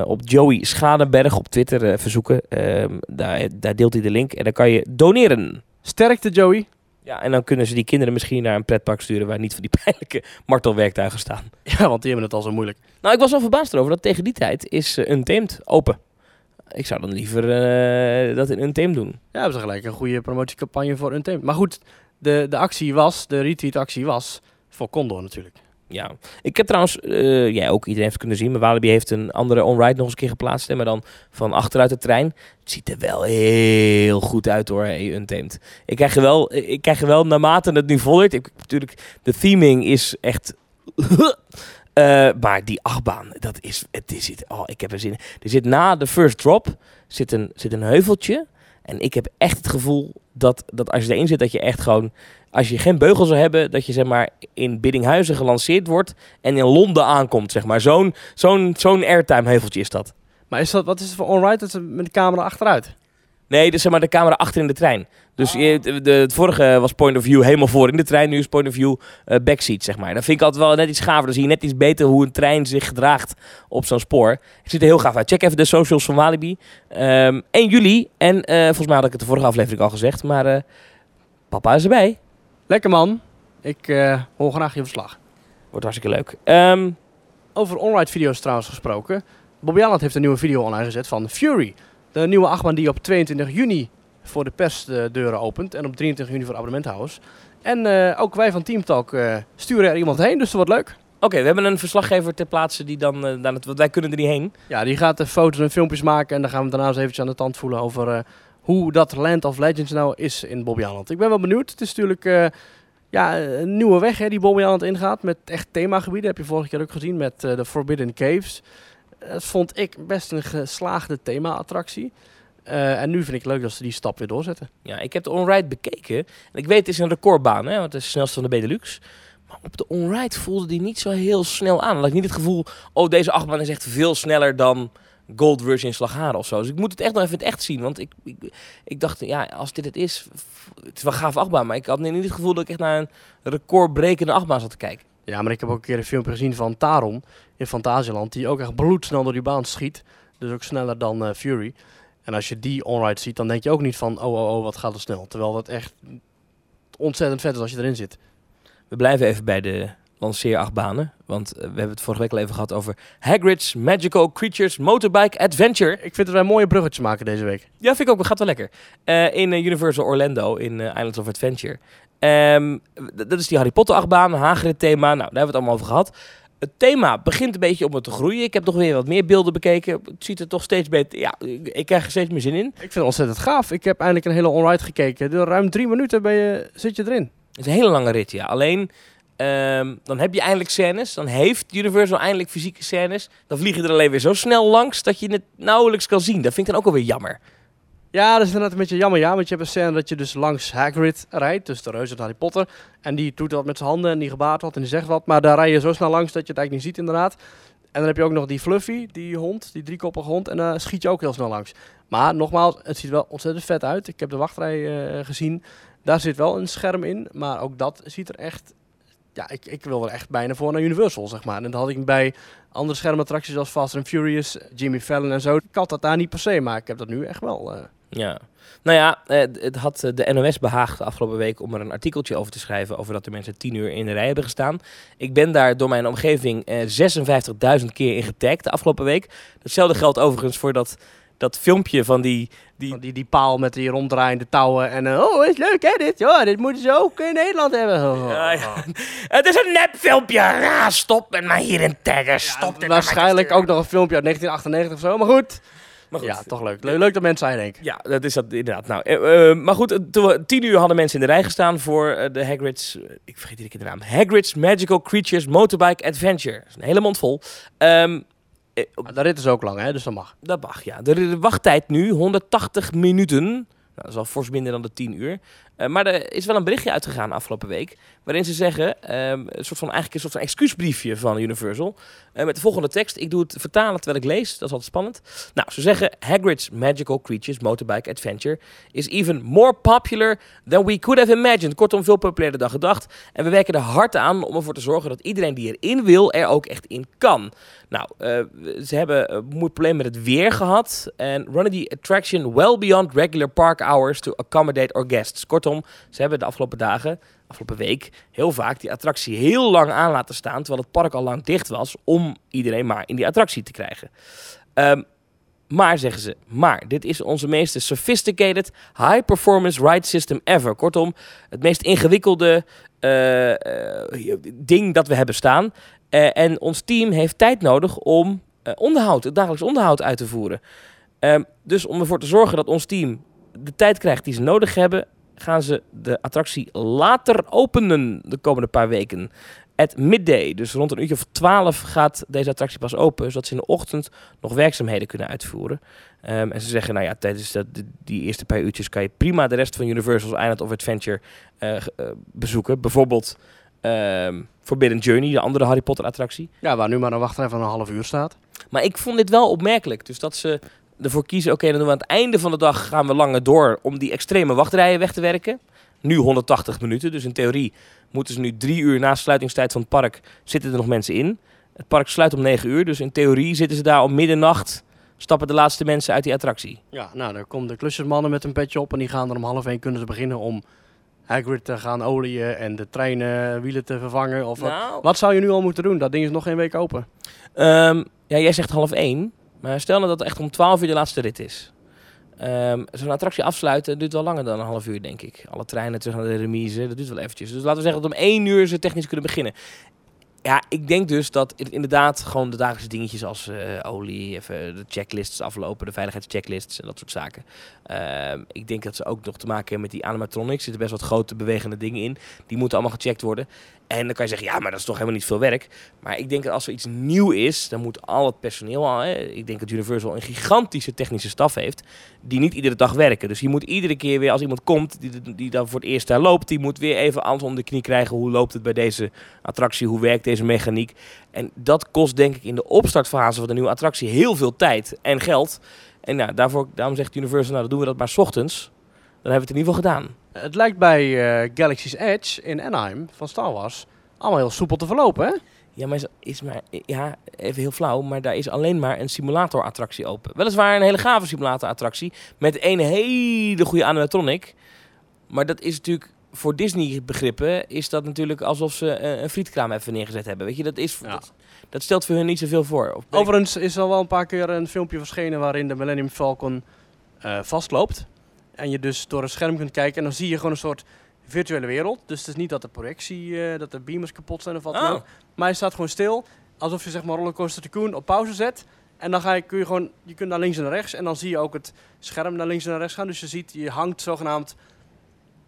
op Joey Schadenberg op Twitter eh, verzoeken. Ehm, daar, daar deelt hij de link. En dan kan je doneren. Sterkte Joey. Ja, en dan kunnen ze die kinderen misschien naar een pretpark sturen waar niet van die pijnlijke martelwerktuigen staan. Ja, want die hebben het al zo moeilijk. Nou, ik was wel verbaasd erover dat tegen die tijd is uh, Untamed open. Ik zou dan liever eh, dat in Untamed doen. Ja, hebben ze gelijk een goede promotiecampagne voor Untamed. Maar goed, de, de actie was, de retweet actie was voor Condor natuurlijk. Ja, ik heb trouwens, jij ook, iedereen heeft kunnen zien, maar Walibi heeft een andere on-ride nog eens een keer geplaatst. hè, Maar dan van achteruit de trein. Het ziet er wel heel goed uit hoor, hey, Untamed. Ik krijg wel, ik krijg wel naarmate het nu volgt. Ik, natuurlijk, de theming is echt... Eh, maar die achtbaan, dat is, het is, het- oh, ik heb er zin in. Er zit na de first drop zit een, zit een heuveltje. En ik heb echt het gevoel dat, dat als je erin zit, dat je echt gewoon... Als je geen beugel zou hebben, dat je zeg maar in Biddinghuizen gelanceerd wordt en in Londen aankomt, zeg maar. Zo'n zo'n zo'n airtime heuveltje is dat. Maar is dat, wat is het voor onride? Dat is met de camera achteruit. Nee, dus zeg maar de camera achter in de trein. Dus Oh. je, de, de- het vorige was point of view helemaal voor in de trein. Nu is point of view eh, backseat, zeg maar. Dat vind ik altijd wel net iets gaver. Dan zie je net iets beter hoe een trein zich gedraagt op zo'n spoor. Het ziet er heel gaaf uit. Check even de socials van Walibi. Ehm 1 juli. En eh, volgens mij had ik het de vorige aflevering al gezegd. Maar eh, papa is erbij. Lekker man. Ik hoor graag je verslag. Wordt hartstikke leuk. Ehm, Over onride video's trouwens gesproken. Bobby Aland heeft een nieuwe video online gezet van Fury. De nieuwe achtbaan die op 22 juni voor de pers de deuren opent. En op 23 juni voor abonnementhouders. En eh, ook wij van Team Talk eh, sturen er iemand heen, dus dat wordt leuk. Oké, we hebben een verslaggever ter plaatse die dan... eh, daar het- want wij kunnen er niet heen. Ja, die gaat de foto's en filmpjes maken. En dan gaan we daarna eens eventjes aan de tand voelen over hoe dat Land of Legends nou is in Bobby Aland. Ik ben wel benieuwd. Het is natuurlijk ja, een nieuwe weg hè, die Bobby Aland ingaat. Met echt themagebieden. Heb je vorige keer ook gezien met de Forbidden Caves. Dat vond ik best een geslaagde thema-attractie. Eh, en nu vind ik leuk dat ze die stap weer doorzetten. Ja, ik heb de onride bekeken. En ik weet, het is een recordbaan, hè, want het is de snelste van de Benelux. Maar op de onride voelde die niet zo heel snel aan. Dan had ik niet het gevoel, oh, deze achtbaan is echt veel sneller dan Gold Rush in Slagharen of zo. Dus ik moet het echt nog even het echt zien. Want ik, ik, dacht, ja, als dit het is, het is wel gaaf achtbaan. Maar ik had niet het gevoel dat ik echt naar een recordbrekende achtbaan zat te kijken. Ja, maar ik heb ook een keer een filmpje gezien van Taron in Fantasieland. Die ook echt bloedsnel door die baan schiet. Dus ook sneller dan eh, Fury. En als je die onride ziet, dan denk je ook niet van... Oh, oh, oh, wat gaat er snel. Terwijl dat echt ontzettend vet is als je erin zit. We blijven even bij de lanceerachtbanen. Want eh, we hebben het vorige week al even gehad over Hagrid's Magical Creatures Motorbike Adventure. Ik vind dat wij mooie bruggetjes maken deze week. Ja, vind ik ook. Het gaat wel lekker. Eh, in eh, Universal Orlando, in Islands of Adventure. Ehm, dat is die Harry Potter achtbaan, Hagrid thema. Nou, daar hebben we het allemaal over gehad. Het thema begint een beetje om het te groeien. Ik heb nog weer wat meer beelden bekeken. Het ziet er toch steeds beter... Ja, ik, krijg er steeds meer zin in. Ik vind het ontzettend gaaf. Ik heb eindelijk een hele onride gekeken. Door ruim drie minuten ben je, zit je erin. Het is een hele lange rit, ja. Alleen, ehm, dan heb je eindelijk scènes. Dan heeft Universal eindelijk fysieke scènes. Dan vlieg je er alleen weer zo snel langs dat je het nauwelijks kan zien. Dat vind ik dan ook alweer jammer. Ja, dat is inderdaad een beetje jammer, ja. Want je hebt een scène dat je dus langs Hagrid rijdt, dus de reus uit Harry Potter. En die doet dat met zijn handen en die gebaart wat en die zegt wat. Maar daar rij je zo snel langs dat je het eigenlijk niet ziet, inderdaad. En dan heb je ook nog die Fluffy, die hond, die driekoppige hond. En daar schiet je ook heel snel langs. Maar nogmaals, het ziet wel ontzettend vet uit. Ik heb de wachtrij eh, gezien. Daar zit wel een scherm in, maar ook dat ziet er echt... Ja, ik, ik wil er echt bijna voor naar Universal, zeg maar. En dat had ik bij andere schermattracties als Fast and Furious, Jimmy Fallon en zo. Ik had dat daar niet per se, maar ik heb dat nu echt wel... eh, Ja. Nou ja, eh, het had eh, de NOS behaagd de afgelopen week om er een artikeltje over te schrijven. Over dat de mensen tien uur in de rij hebben gestaan. Ik ben daar door mijn omgeving eh 56.000 keer in getagd de afgelopen week. Hetzelfde geldt overigens voor dat, dat filmpje van die... die Van Die, die paal met die ronddraaiende touwen. En eh, oh, is leuk hè dit? Ja, dit moeten ze ook in Nederland hebben. Oh, Ja, ja. Het is een nepfilmpje. Ja, stop met mij hier in taggen. Stop dit Waarschijnlijk ook nog een filmpje uit 1998 of zo. Maar goed. Maar goed. Ja, toch leuk. Le- leuk dat mensen zijn, denk ik. Ja, dat is dat inderdaad. Nou, eh, eh, maar goed, toen we- tien uur hadden mensen in de rij gestaan voor de Hagrid's, ik vergeet iedere keer de naam, Hagrid's Magical Creatures Motorbike Adventure. Dat is een hele mond vol. Ehm, eh, Maar de rit is ook lang, hè, dus dat mag. dat mag, ja. De, de wachttijd nu, 180 minuten. Nou, dat is al fors minder dan de 10 uur. Eh, maar er is wel een berichtje uitgegaan afgelopen week. Waarin ze zeggen, ehm, een soort van, eigenlijk een soort van excuusbriefje van Universal. eh, met de volgende tekst. Ik doe het vertalen terwijl ik lees. Dat is altijd spannend. Nou, ze zeggen, Hagrid's Magical Creatures Motorbike Adventure is even more popular than we could have imagined. Kortom, veel populairder dan gedacht. En we werken er hard aan om ervoor te zorgen dat iedereen die erin wil, er ook echt in kan. Nou, eh, ze hebben een probleem met het weer gehad. En running the attraction well beyond regular park hours to accommodate our guests. Kortom, ze hebben de afgelopen dagen, afgelopen week, heel vaak die attractie heel lang aan laten staan. Terwijl het park al lang dicht was om iedereen maar in die attractie te krijgen. Ehm, maar, zeggen ze, maar dit is onze meest sophisticated high-performance ride system ever. Kortom, het meest ingewikkelde eh, eh, ding dat we hebben staan. Eh, en ons team heeft tijd nodig om onderhoud, het dagelijks onderhoud uit te voeren. Ehm, dus om ervoor te zorgen dat ons team de tijd krijgt die ze nodig hebben, gaan ze de attractie later openen de komende paar weken. At midday, dus rond een uurtje of 12 gaat deze attractie pas open, zodat ze in de ochtend nog werkzaamheden kunnen uitvoeren. Ehm, en ze zeggen, nou ja, tijdens dat, die- eerste paar uurtjes kan je prima de rest van Universal's Island of Adventure eh, eh, bezoeken. Bijvoorbeeld ehm, Forbidden Journey, de andere Harry Potter attractie. Ja, waar nu maar een wachtrij van een half uur staat. Maar ik vond dit wel opmerkelijk. Dus dat ze ervoor kiezen, oké, dan doen we aan het einde van de dag gaan we langer door om die extreme wachtrijen weg te werken. Nu 180 minuten, dus in theorie moeten ze nu drie uur na sluitingstijd van het park zitten er nog mensen in. Het park sluit om 9 uur, dus in theorie zitten ze daar om middernacht, stappen de laatste mensen uit die attractie. Ja, nou, dan komen de klusjesmannen met een petje op en die gaan er om half één kunnen ze beginnen om Hagrid te gaan olieën en de treinwielen te vervangen. Of wat. Nou, wat zou je nu al moeten doen? Dat ding is nog geen week open. Ehm, ja, jij zegt half één. Maar stel nou dat het echt om 12 uur de laatste rit is. Ehm, Zo'n attractie afsluiten duurt wel langer dan een half uur, denk ik. Alle treinen terug naar de remise, dat duurt wel eventjes. Dus laten we zeggen dat om één uur ze technisch kunnen beginnen. Ja, ik denk dus dat het inderdaad gewoon de dagelijkse dingetjes als eh, olie, even de checklists aflopen, de veiligheidschecklists en dat soort zaken. Ehm, ik denk dat ze ook nog te maken hebben met die animatronics. Er zitten best wat grote bewegende dingen in. Die moeten allemaal gecheckt worden. En dan kan je zeggen, ja, maar dat is toch helemaal niet veel werk. Maar ik denk dat als er iets nieuw is, dan moet al het personeel al. Hè, ik denk dat Universal een gigantische technische staf heeft. Die niet iedere dag werken. Dus je moet iedere keer weer, als iemand komt die, die dan voor het eerst daar loopt, die moet weer even alles onder de knie krijgen. Hoe loopt het bij deze attractie? Hoe werkt deze mechaniek? En dat kost denk ik in de opstartfase van de nieuwe attractie heel veel tijd en geld. En nou, daarvoor, daarom zegt Universal, nou dan doen we dat maar 's ochtends. Dan hebben we het in ieder geval gedaan. Het lijkt bij eh, Galaxy's Edge in Anaheim van Star Wars allemaal heel soepel te verlopen, hè? Ja, maar is, is maar, ja, even heel flauw, maar daar is alleen maar een simulator-attractie open. Weliswaar een hele gave simulator-attractie met een hele goede animatronic. Maar dat is natuurlijk, voor Disney-begrippen, is dat natuurlijk alsof ze eh, een frietkraam even neergezet hebben. Weet je, dat, is, Ja. dat, dat stelt voor hun niet zoveel voor. Of Overigens is er wel een paar keer een filmpje verschenen waarin de Millennium Falcon eh, vastloopt. En je dus door een scherm kunt kijken en dan zie je gewoon een soort virtuele wereld. Dus het is niet dat de projectie, eh, dat de beamers kapot zijn of wat dan Oh. ook. Maar hij staat gewoon stil, alsof je zeg maar Rollercoaster Tycoon op pauze zet. En dan ga je, kun je gewoon, je kunt naar links en naar rechts en dan zie je ook het scherm naar links en naar rechts gaan. Dus je ziet, je hangt zogenaamd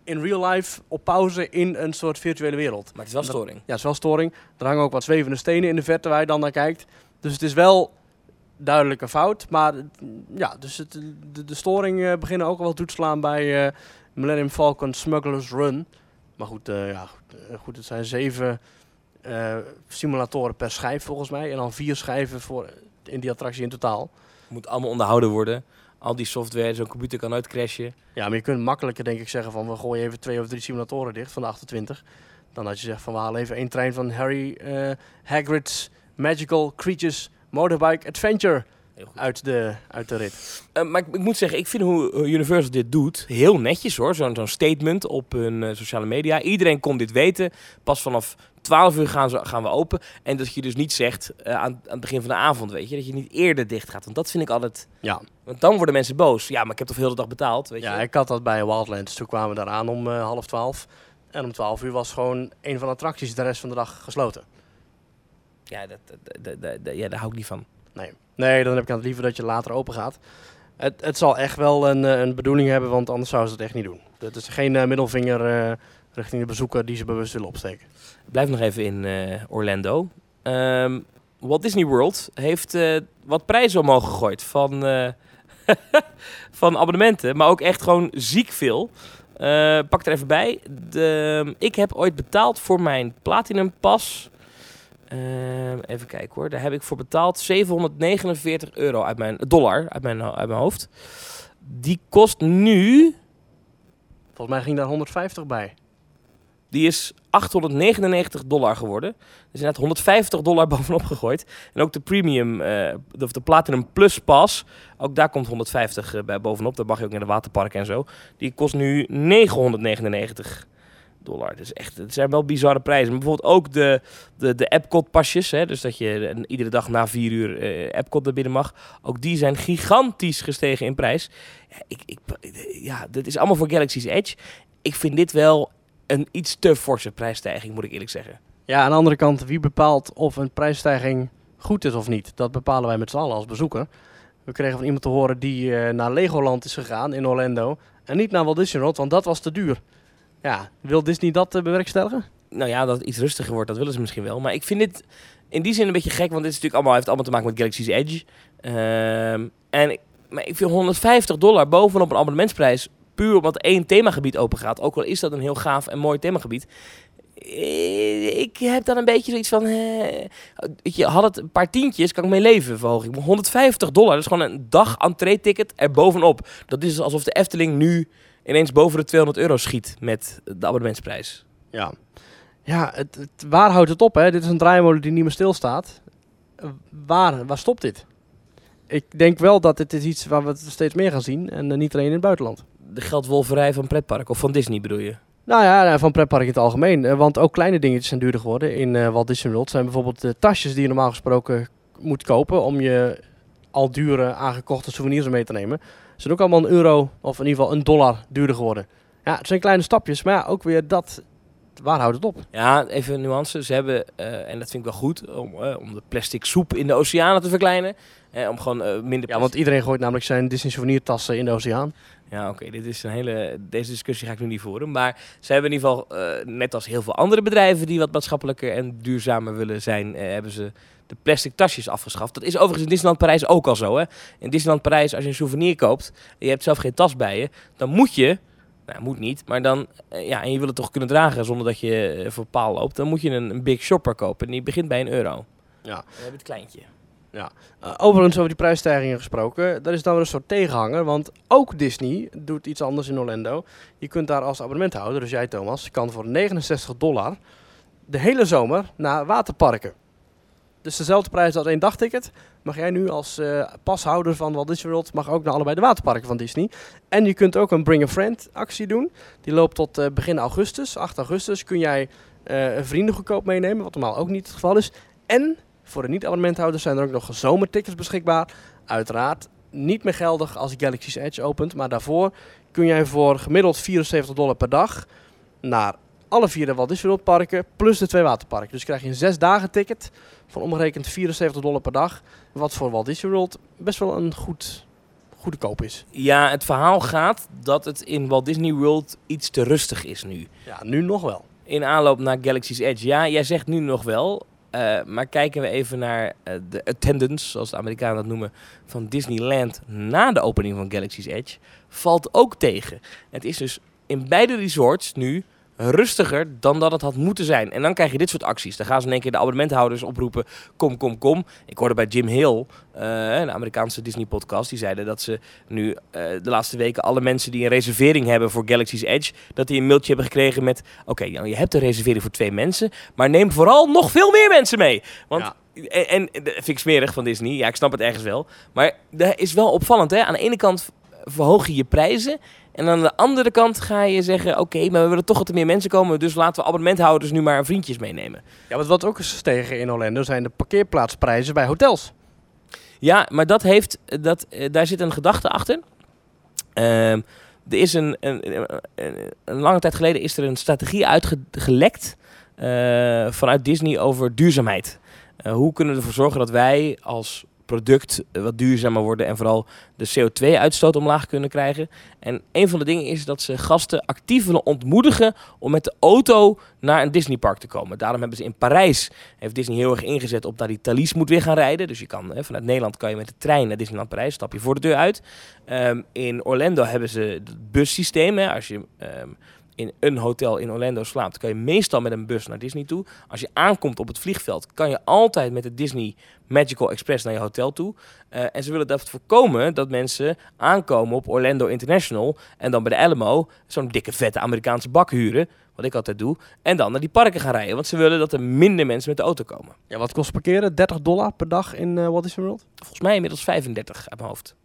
in real life op pauze in een soort virtuele wereld. Maar het is wel storing. Ja, het is wel storing. Er hangen ook wat zwevende stenen in de verte waar je dan naar kijkt. Dus het is wel duidelijk een fout. Maar ja, dus het, de, de storingen beginnen ook al wel toe te slaan bij Millennium Falcon Smuggler's Run. Maar goed, ja, goed, goed, het zijn zeven simulatoren per schijf volgens mij. En dan vier schijven voor, in die attractie in totaal. Moet allemaal onderhouden worden al die software, zo'n computer kan nooit crashen. Ja, maar je kunt makkelijker denk ik zeggen van we gooien even twee of drie simulatoren dicht van de 28. Dan had je zegt van we halen even één trein van Harry uh, Hagrid's Magical Creatures Motorbike Adventure uit de, uit de rit. Uh, maar ik, ik, moet zeggen, ik vind hoe Universal dit doet heel netjes hoor. Zo'n zo'n statement op hun uh, sociale media. Iedereen kon dit weten. Pas vanaf 12 uur gaan, ze, gaan we open. En dat je dus niet zegt uh, aan, aan het begin van de avond, weet je. Dat je niet eerder dicht gaat. Want dat vind ik altijd... Ja. Want dan worden mensen boos. Ja, maar ik heb toch heel de dag betaald, weet ja, je. ik had dat bij Wildlands. Toen kwamen we daar aan om half 12. En om 12 uur was gewoon een van de attracties de rest van de dag gesloten. Ja, dat, dat, dat, ja daar hou ik niet van. Nee. nee, dan heb ik aan het liever dat je later open gaat. Het, het zal echt wel een, eh, een bedoeling hebben, want anders zouden ze het echt niet doen. Het is geen uh, middelvinger uh, richting de bezoeker die ze bewust willen opsteken. Blijf nog even in uh, Orlando. Um, Walt Disney World heeft wat prijzen omhoog gegooid van, van abonnementen, maar ook echt gewoon ziek veel. pak er even bij. De, ik heb ooit betaald voor mijn Platinum Pas Ehm, even kijken hoor. Daar heb ik voor betaald 749 euro uit mijn dollar uit mijn, uit mijn hoofd. Die kost nu. Volgens mij ging daar 150 bij. Die is 899 dollar geworden. Dus inderdaad 150 dollar bovenop gegooid. En ook de premium, uh, of de Platinum Plus Pass, ook daar komt 150 uh, bij bovenop. Daar mag je ook naar de waterparken en zo. Die kost nu 999 dollar. Dus echt, het zijn wel bizarre prijzen. Maar bijvoorbeeld ook de, de, de Epcot pasjes, hè, dus dat je iedere dag na vier uur uh, Epcot er binnen mag. Ook die zijn gigantisch gestegen in prijs. Ja, ik, ik, ja, dat is allemaal voor Galaxy's Edge. Ik vind dit wel een iets te forse prijsstijging, moet ik eerlijk zeggen. Ja, aan de andere kant, wie bepaalt of een prijsstijging goed is of niet? Dat bepalen wij met z'n allen als bezoeker. We kregen van iemand te horen die uh, naar Legoland is gegaan in Orlando. En niet naar Walt Disney World, want dat was te duur. Ja, wil Disney dat uh, bewerkstelligen? Nou ja, dat het iets rustiger wordt, dat willen ze misschien wel. Maar ik vind dit in die zin een beetje gek, want dit is natuurlijk allemaal, heeft allemaal te maken met Galaxy's Edge. Uh, en maar ik vind 150 dollar bovenop een abonnementsprijs, puur omdat één themagebied open gaat. Ook al is dat een heel gaaf en mooi themagebied. Eh, ik heb dan een beetje zoiets van. Eh, je had het een paar tientjes, kan ik mee leven, verhoging. 150 dollar, dat is gewoon een dag entree-ticket er bovenop. Dat is alsof de Efteling nu ineens boven de 200 euro schiet met de abonnementsprijs. Ja, ja het, het, waar houdt het op? Hè? Dit is een draaimolen die niet meer stilstaat. Waar, waar stopt dit? Ik denk wel dat dit is iets waar we het steeds meer gaan zien. En uh, niet alleen in het buitenland. De geldwolverij van pretpark, of van Disney bedoel je? Nou ja, nou, van pretpark in het algemeen. Want ook kleine dingetjes zijn duurder geworden. In uh, Walt Disney World zijn bijvoorbeeld de tasjes die je normaal gesproken moet kopen... om je al dure aangekochte souvenirs mee te nemen zijn ook allemaal een euro of in ieder geval een dollar duurder geworden. Ja, het zijn kleine stapjes, maar ja, ook weer dat, waar houdt het op? Ja, even nuance. Ze hebben, uh, en dat vind ik wel goed, om, uh, om de plastic soep in de oceanen te verkleinen. Uh, om gewoon minder... Plastic... Ja, want iedereen gooit namelijk zijn Disney souvenirtassen in de oceaan. Ja, oké. Dit is een hele. Deze discussie ga ik nu niet voeren. Maar ze hebben in ieder geval, net als heel veel andere bedrijven die wat maatschappelijker en duurzamer willen zijn, hebben ze de plastic tasjes afgeschaft. Dat is overigens in Disneyland Parijs ook al zo. Hè? In Disneyland Parijs, als je een souvenir koopt en je hebt zelf geen tas bij je, dan moet je, nou moet niet, maar dan, eh, ja, en je wil het toch kunnen dragen zonder dat je eh, voor paal loopt, dan moet je een, een Big Shopper kopen en die begint bij een euro. Ja. We hebben het kleintje. Ja. Uh, overigens over die prijsstijgingen gesproken, dat is dan weer een soort tegenhanger, want ook Disney doet iets anders in Orlando. Je kunt daar als abonnementhouder, dus jij Thomas, kan voor 69 dollar de hele zomer naar waterparken. Dus dezelfde prijs als één dagticket. Mag jij nu als uh, pashouder van Walt Disney World mag ook naar allebei de waterparken van Disney. En je kunt ook een Bring a Friend actie doen. Die loopt tot uh, begin augustus. 8 augustus kun jij uh, vrienden goedkoop meenemen, wat normaal ook niet het geval is. En voor de niet-abonnementhouders zijn er ook nog zomertickets beschikbaar. Uiteraard niet meer geldig als Galaxy's Edge opent. Maar daarvoor kun jij voor gemiddeld 74 dollar per dag naar alle vier de Walt Disney World parken plus de twee waterparken. Dus krijg je een zes dagen ticket van omgerekend 74 dollar per dag. Wat voor Walt Disney World best wel een goed, goede koop is. Ja, het verhaal gaat dat het in Walt Disney World iets te rustig is nu. Ja, nu nog wel. In aanloop naar Galaxy's Edge. Ja, jij zegt nu nog wel. Eh, maar kijken we even naar eh, de attendance, zoals de Amerikanen dat noemen, van Disneyland na de opening van Galaxy's Edge, valt ook tegen. Het is dus in beide resorts nu rustiger dan dat het had moeten zijn. En dan krijg je dit soort acties. Dan gaan ze in één keer de abonnementhouders oproepen, kom, kom, kom. Ik hoorde bij Jim Hill, uh, een Amerikaanse Disney-podcast, die zeiden dat ze nu uh, de laatste weken alle mensen die een reservering hebben voor Galaxy's Edge, dat die een mailtje hebben gekregen met, oké, okay, nou, je hebt een reservering voor twee mensen, maar neem vooral nog veel meer mensen mee. Want Ja. en, en dat vind ik smerig van Disney. Ja, ik snap het ergens wel. Maar dat is wel opvallend. Hè? Aan de ene kant verhoog je je prijzen. En aan de andere kant ga je zeggen... oké, maar we willen toch dat er meer mensen komen... dus laten we abonnementhouders nu maar vriendjes meenemen. Ja, want wat ook is gestegen in Orlando zijn de parkeerplaatsprijzen bij hotels. Ja, maar dat heeft, dat, eh, daar zit een gedachte achter. Ehm, er is een, een, een, een lange tijd geleden is er een strategie uitgelekt... eh, vanuit Disney over duurzaamheid. Eh, hoe kunnen we ervoor zorgen dat wij als product eh, wat duurzamer worden en vooral de CO2-uitstoot omlaag kunnen krijgen. En een van de dingen is dat ze gasten actief willen ontmoedigen om met de auto naar een Disneypark te komen. Daarom hebben ze in Parijs, heeft Disney heel erg ingezet op dat die Thalys moet weer gaan rijden. Dus je kan, hè, vanuit Nederland kan je met de trein naar Disneyland Parijs, stap je voor de deur uit. Ehm, in Orlando hebben ze het bussysteem. Hè, als je ehm, in een hotel in Orlando slaapt, kan je meestal met een bus naar Disney toe. Als je aankomt op het vliegveld, kan je altijd met de Disney Magical Express naar je hotel toe. Uh, en ze willen dat voorkomen dat mensen aankomen op Orlando International en dan bij de Alamo zo'n dikke vette Amerikaanse bak huren, wat ik altijd doe, en dan naar die parken gaan rijden. Want ze willen dat er minder mensen met de auto komen. Ja, wat kost parkeren? 30 dollar per dag in uh, Walt Disney World? Volgens mij inmiddels 35 uit mijn hoofd.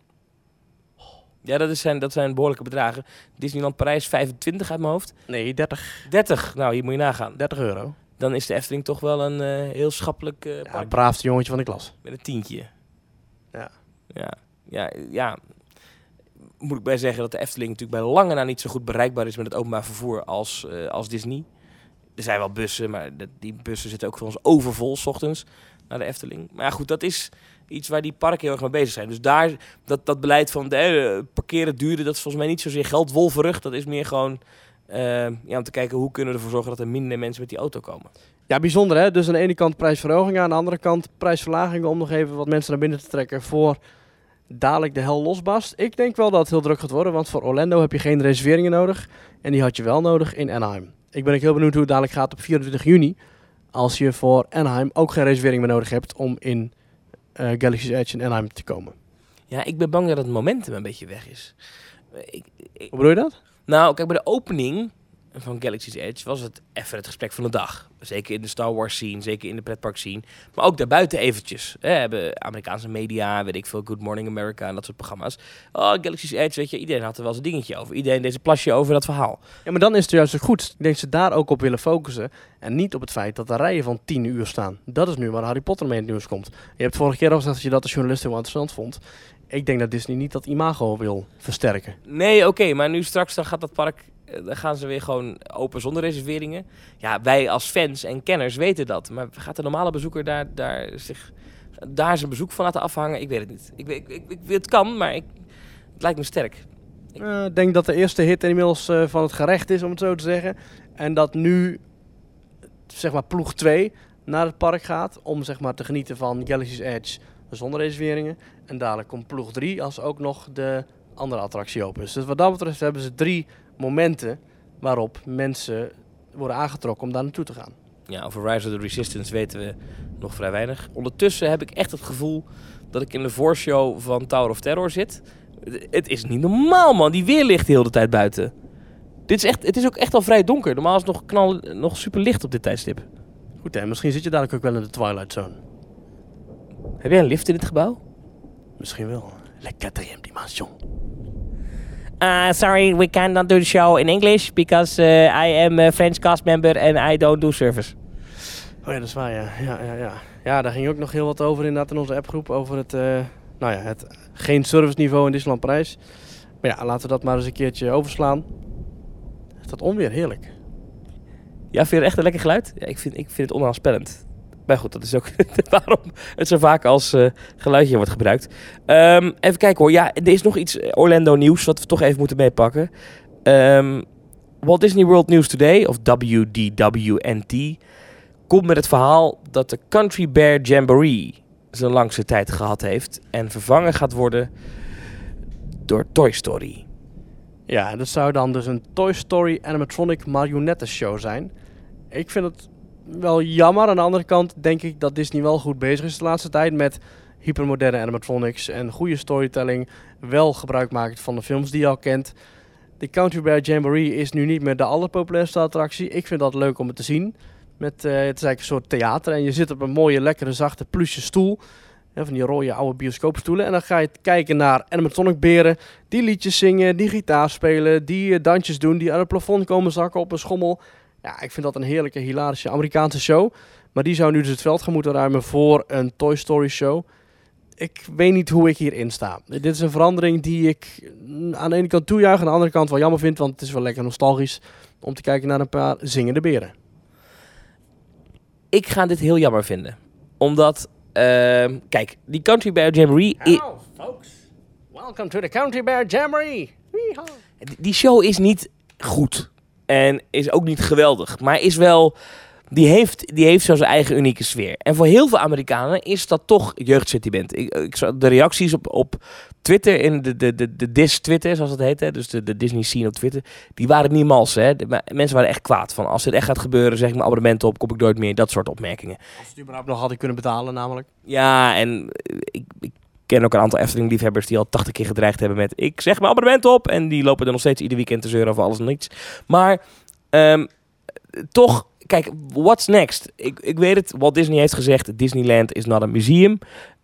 Ja, dat, is zijn, dat zijn behoorlijke bedragen. Disneyland Parijs 25 uit mijn hoofd. Nee, 30. 30, nou hier moet je nagaan. 30 euro. Dan is de Efteling toch wel een uh, heel schappelijk uh, ja, braafste jongetje van de klas. Met een tientje. Ja. Ja, ja, ja. Moet ik bij zeggen dat de Efteling natuurlijk bij lange na niet zo goed bereikbaar is met het openbaar vervoer als, uh, als Disney. Er zijn wel bussen, maar de, die bussen zitten ook voor ons overvol s ochtends naar de Efteling. Maar ja, goed, dat is iets waar die parken heel erg mee bezig zijn. Dus daar, dat, dat beleid van de, eh, parkeren duurder, dat is volgens mij niet zozeer geldwolverig. Dat is meer gewoon uh, ja, om te kijken hoe kunnen we ervoor zorgen dat er minder mensen met die auto komen. Ja, bijzonder hè. Dus aan de ene kant prijsverhogingen, aan de andere kant prijsverlagingen om nog even wat mensen naar binnen te trekken voor dadelijk de hel losbarst. Ik denk wel dat het heel druk gaat worden, want voor Orlando heb je geen reserveringen nodig. En die had je wel nodig in Anaheim. Ik ben ook heel benieuwd hoe het dadelijk gaat op 24 juni. Als je voor Anaheim ook geen reservering meer nodig hebt om in uh, Galaxy's Edge in Anaheim te komen. Ja, ik ben bang dat het momentum een beetje weg is. Ik, ik, Hoe bedoel je dat? Nou, kijk, bij de opening van Galaxy's Edge was het even het gesprek van de dag. Zeker in de Star Wars scene, zeker in de pretpark scene. Maar ook daarbuiten eventjes. We hebben Amerikaanse media, weet ik veel, Good Morning America en dat soort programma's. Oh, Galaxy's Edge, weet je, iedereen had er wel zijn dingetje over. Iedereen deze plasje over dat verhaal. Ja, maar dan is het juist goed. Ik denk dat ze daar ook op willen focussen. En niet op het feit dat er rijen van 10 uur staan. Dat is nu waar Harry Potter mee in het nieuws komt. Je hebt vorige keer al gezegd dat je dat als journalist heel interessant vond. Ik denk dat Disney niet dat imago wil versterken. Nee, oké, okay, maar nu straks dan gaat dat park dan gaan ze weer gewoon open zonder reserveringen. Ja, wij als fans en kenners weten dat. Maar gaat de normale bezoeker daar, daar, zich, daar zijn bezoek van laten afhangen? Ik weet het niet. Ik, ik, ik, ik het kan, maar ik, het lijkt me sterk. Ik uh, denk dat de eerste hit inmiddels uh, van het gerecht is, om het zo te zeggen. En dat nu, zeg maar, ploeg 2 naar het park gaat om zeg maar, te genieten van Galaxy's Edge zonder reserveringen. En dadelijk komt ploeg 3 als ook nog de andere attractie open. Dus wat dat betreft hebben ze drie momenten waarop mensen worden aangetrokken om daar naartoe te gaan. Ja, over Rise of the Resistance weten we nog vrij weinig. Ondertussen heb ik echt het gevoel dat ik in de voorshow van Tower of Terror zit. Het is niet normaal, man. Die weer ligt de hele tijd buiten. Dit is echt, het is ook echt al vrij donker. Normaal is het nog, knal, nog super licht op dit tijdstip. Goed, hè? Misschien zit je dadelijk ook wel in de Twilight Zone. Heb jij een lift in dit gebouw? Misschien wel. La quatrième dimension. Uh, sorry, we cannot do the show in English because uh, I am a French cast member and I don't do service. Oh ja, dat is waar, ja. Ja, ja, ja. ja daar ging ook nog heel wat over inderdaad in onze appgroep. Over het, uh, nou ja, het geen serviceniveau in Disneyland Parijs. Maar ja, laten we dat maar eens een keertje overslaan. Dat onweer, heerlijk. Ja, vind je het echt een lekker geluid? Ja, ik vind, ik vind het onaanspellend. Maar goed, dat is ook waarom het zo vaak als uh, geluidje wordt gebruikt. Um, even kijken hoor. Ja, er is nog iets Orlando nieuws wat we toch even moeten meepakken. Um, Walt Disney World News Today, of WDWNT, komt met het verhaal dat de Country Bear Jamboree zijn langste tijd gehad heeft en vervangen gaat worden door Toy Story. Ja, dat zou dan dus een Toy Story animatronic marionettenshow zijn. Ik vind het wel jammer. Aan de andere kant denk ik dat Disney wel goed bezig is de laatste tijd met hypermoderne animatronics en goede storytelling. Wel gebruik maakt van de films die je al kent. De Country Bear Jamboree is nu niet meer de allerpopulairste attractie. Ik vind dat leuk om het te zien. Met, eh, het is eigenlijk een soort theater en je zit op een mooie, lekkere, zachte plusje stoel. Hè, van die rode oude bioscoopstoelen. En dan ga je kijken naar animatronic beren die liedjes zingen, die gitaar spelen, die eh, dansjes doen, die aan het plafond komen zakken op een schommel. Ja, ik vind dat een heerlijke, hilarische Amerikaanse show. Maar die zou nu dus het veld gaan moeten ruimen voor een Toy Story show. Ik weet niet hoe ik hierin sta. Dit is een verandering die ik aan de ene kant toejuich, aan de andere kant wel jammer vind, want het is wel lekker nostalgisch om te kijken naar een paar zingende beren. Ik ga dit heel jammer vinden. Omdat, ehm, kijk, die Country Bear Jamboree... Hello, folks. Welcome to the Country Bear Jamboree. Die show is niet goed. En is ook niet geweldig. Maar is wel... Die heeft, die heeft zo zijn eigen unieke sfeer. En voor heel veel Amerikanen is dat toch jeugdsentiment. Ik, ik zag de reacties op, op Twitter, in de, de, de, de Dis Twitter, zoals dat heet. Hè? Dus de, de Disney scene op Twitter. Die waren niet mals. Hè? De, mensen waren echt kwaad. Van als dit echt gaat gebeuren, zeg ik mijn abonnement op, kom ik nooit meer. Dat soort opmerkingen. Als ze het überhaupt nog hadden kunnen betalen, namelijk. Ja, en ik, ik ken ook een aantal Efteling-liefhebbers die al 80 keer gedreigd hebben met... ik zeg mijn abonnement op! En die lopen er nog steeds ieder weekend te zeuren over alles en niets. Maar ehm, toch, kijk, what's next? Ik, ik weet het, Walt Disney heeft gezegd... Disneyland is not a museum.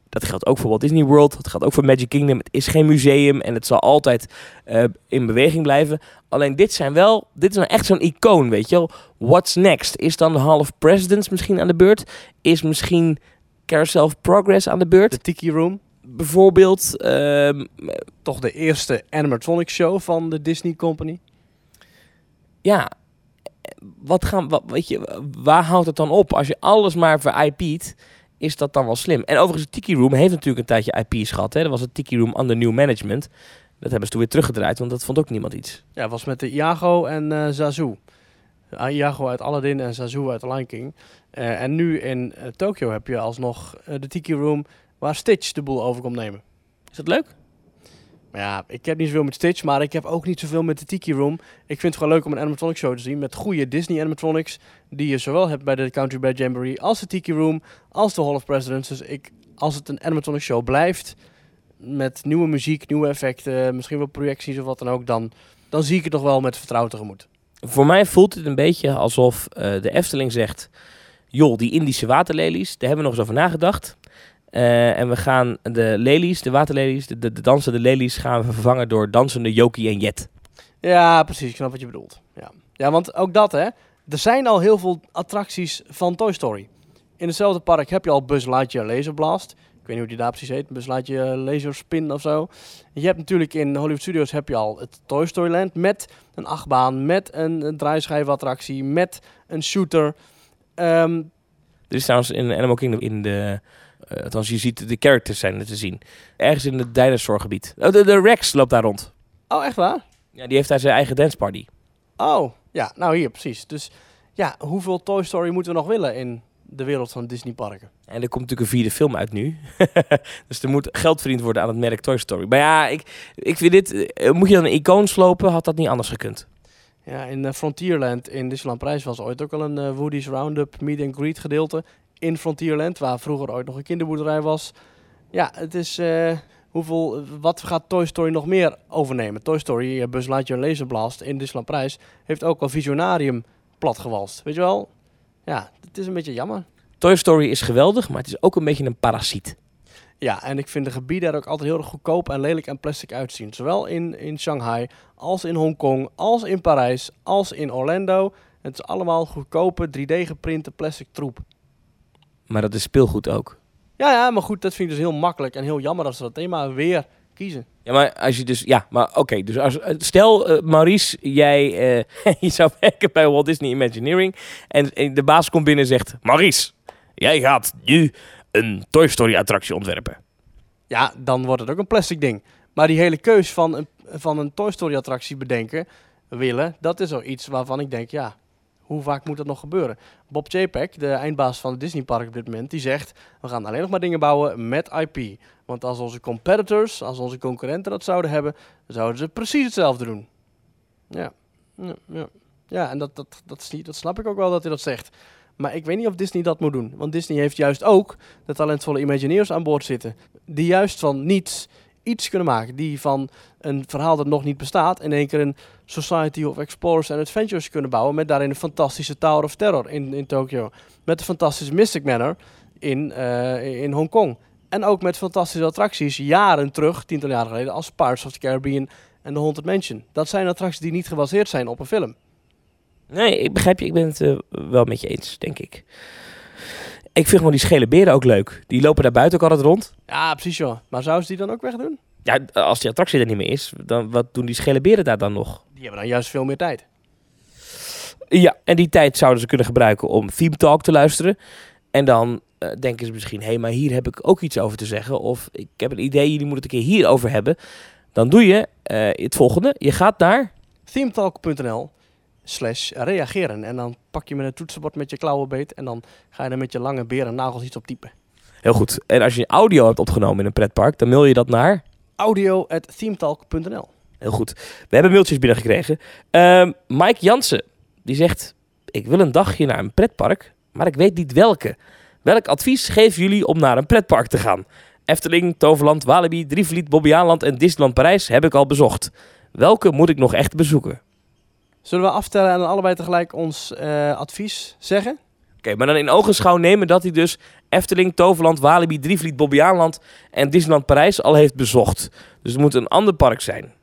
Dat geldt ook voor Walt Disney World. Dat geldt ook voor Magic Kingdom. Het is geen museum en het zal altijd eh, in beweging blijven. Alleen dit zijn wel... Dit is nou echt zo'n icoon, weet je wel. What's next? Is dan de Hall of Presidents misschien aan de beurt? Is misschien Carousel of Progress aan de beurt? De Tiki Room. Bijvoorbeeld. ehm, Toch de eerste animatronic show van de Disney Company. ja, wat gaan, wat, weet je, waar houdt het dan op? Als je alles maar ver-IP't, is dat dan wel slim. En overigens, Tiki Room heeft natuurlijk een tijdje IP's gehad. Hè? Dat was het Tiki Room under new management. Dat hebben ze toen weer teruggedraaid, want dat vond ook niemand iets. Ja, was met de Iago en eh Zazu. Iago uit Aladdin en Zazu uit The Lion King. Eh, en nu in eh, Tokyo heb je alsnog de Tiki Room waar Stitch de boel over komt nemen. Is dat leuk? Maar ja, ik heb niet zoveel met Stitch, maar ik heb ook niet zoveel met de Tiki Room. Ik vind het gewoon leuk om een animatronic show te zien met goede Disney animatronics. Die je zowel hebt bij de Country Bear Jamboree als de Tiki Room, als de Hall of Presidents. Dus ik, als het een animatronic show blijft, met nieuwe muziek, nieuwe effecten, misschien wel projecties of wat dan ook, dan, dan zie ik het toch wel met vertrouwen tegemoet. Voor mij voelt het een beetje alsof eh, de Efteling zegt... joh, die Indische waterlelies, daar hebben we nog eens over nagedacht. Eh, en we gaan de lelies, de waterlelies, de, de, de dansende lelies... gaan we vervangen door dansende Yoki en Jet. Ja, precies. Ik snap wat je bedoelt. Ja. ja, want ook dat hè. Er zijn al heel veel attracties van Toy Story. In hetzelfde park heb je al Buzz Lightyear Laser Blast. Ik weet niet hoe die daar precies heet. Buzz Lightyear Laser Spin of zo. Je hebt natuurlijk in Hollywood Studios heb je al het Toy Story Land met een achtbaan, met een, een draaischijfattractie, met een shooter. Ehm, Er is trouwens in Animal Kingdom in de... eh, althans, je ziet de characters zijn er te zien. Ergens in het dinosaurgebied. Oh, de, de Rex loopt daar rond. oh, echt waar? Ja, die heeft daar zijn eigen danceparty. Oh, ja, nou hier precies. Dus ja, hoeveel Toy Story moeten we nog willen in de wereld van Disney parken? En er komt natuurlijk een vierde film uit nu. dus er moet geld verdiend worden aan het merk Toy Story. Maar ja, ik, ik vind dit... eh, moet je dan een icoon slopen? Had dat niet anders gekund? Ja, in eh, Frontierland in Disneyland Prijs was ooit ook al een Woody's Roundup Meet and Greet gedeelte in Frontierland, waar vroeger ooit nog een kinderboerderij was. Ja, het is eh, hoeveel, wat gaat Toy Story nog meer overnemen? Toy Story, uh, Buzz Lightyear Laser Blast in Disneyland Prijs heeft ook al Visionarium platgewalst. Weet je wel? Ja, het is een beetje jammer. Toy Story is geweldig, maar het is ook een beetje een parasiet. Ja, en ik vind de gebieden er ook altijd heel erg goedkoop en lelijk en plastic uitzien. Zowel in, in Shanghai, als in Hongkong, als in Parijs, als in Orlando. Het is allemaal goedkope 3D-geprinte plastic troep. Maar dat is speelgoed ook. Ja, ja, maar goed, dat vind ik dus heel makkelijk en heel jammer dat ze dat thema weer kiezen. Ja, maar als je dus... Ja, maar oké. dus als, stel, eh, Maurice, jij eh, je zou werken bij Walt Disney Imagineering. En, en de baas komt binnen en zegt... Maurice, jij gaat nu een Toy Story attractie ontwerpen. Ja, dan wordt het ook een plastic ding. Maar die hele keus van een, van een Toy Story attractie bedenken, willen, dat is al iets waarvan ik denk, ja, Hoe vaak moet dat nog gebeuren? Bob Chapek, de eindbaas van het Disney Park op dit moment, die zegt... we gaan alleen nog maar dingen bouwen met IP. Want als onze competitors, als onze concurrenten dat zouden hebben... zouden ze precies hetzelfde doen. Ja, ja, ja. ja en dat, dat, dat, dat snap ik ook wel dat hij dat zegt. Maar ik weet niet of Disney dat moet doen. Want Disney heeft juist ook de talentvolle Imagineers aan boord zitten. Die juist van niets iets kunnen maken. Die van een verhaal dat nog niet bestaat... in één keer een Society of Explorers and Adventures kunnen bouwen. Met daarin een fantastische Tower of Terror in, in Tokyo. Met een fantastische Mystic Manor in, uh, in Hongkong. En ook met fantastische attracties jaren terug, tientallen jaar geleden, als Pirates of the Caribbean en The Haunted Mansion. Dat zijn attracties die niet gebaseerd zijn op een film. Nee, ik begrijp je. Ik ben het uh, wel met je eens, denk ik. Ik vind gewoon die schele beren ook leuk. Die lopen daar buiten ook altijd rond. Ja, precies joh. Maar zouden ze die dan ook wegdoen? Ja, als die attractie er niet meer is, dan wat doen die schele beren daar dan nog? Die hebben dan juist veel meer tijd. Ja, en die tijd zouden ze kunnen gebruiken om Theme Talk te luisteren. En dan uh, denken ze misschien, hé, hey, maar hier heb ik ook iets over te zeggen. Of ik heb een idee, jullie moeten het een keer hierover hebben. Dan doe je uh, het volgende. Je gaat naar... themetalk.nl slash reageren. En dan pak je met een toetsenbord met je klauwen beet. En dan ga je er met je lange beren nagels iets op typen. Heel goed. En als je audio hebt opgenomen in een pretpark, dan mail je dat naar... audio.themetalk.nl Heel goed. We hebben mailtjes binnengekregen. Uh, Mike Jansen, die zegt... Ik wil een dagje naar een pretpark, maar ik weet niet welke. Welk advies geven jullie om naar een pretpark te gaan? Efteling, Toverland, Walibi, Drievliet, Bobbejaanland en Disneyland Parijs heb ik al bezocht. Welke moet ik nog echt bezoeken? Zullen we aftellen en dan allebei tegelijk ons uh, advies zeggen? Oké, okay, maar dan in ogenschouw nemen dat hij dus Efteling, Toverland, Walibi, Drievliet, Bobbejaanland en Disneyland Parijs al heeft bezocht. Dus het moet een ander park zijn.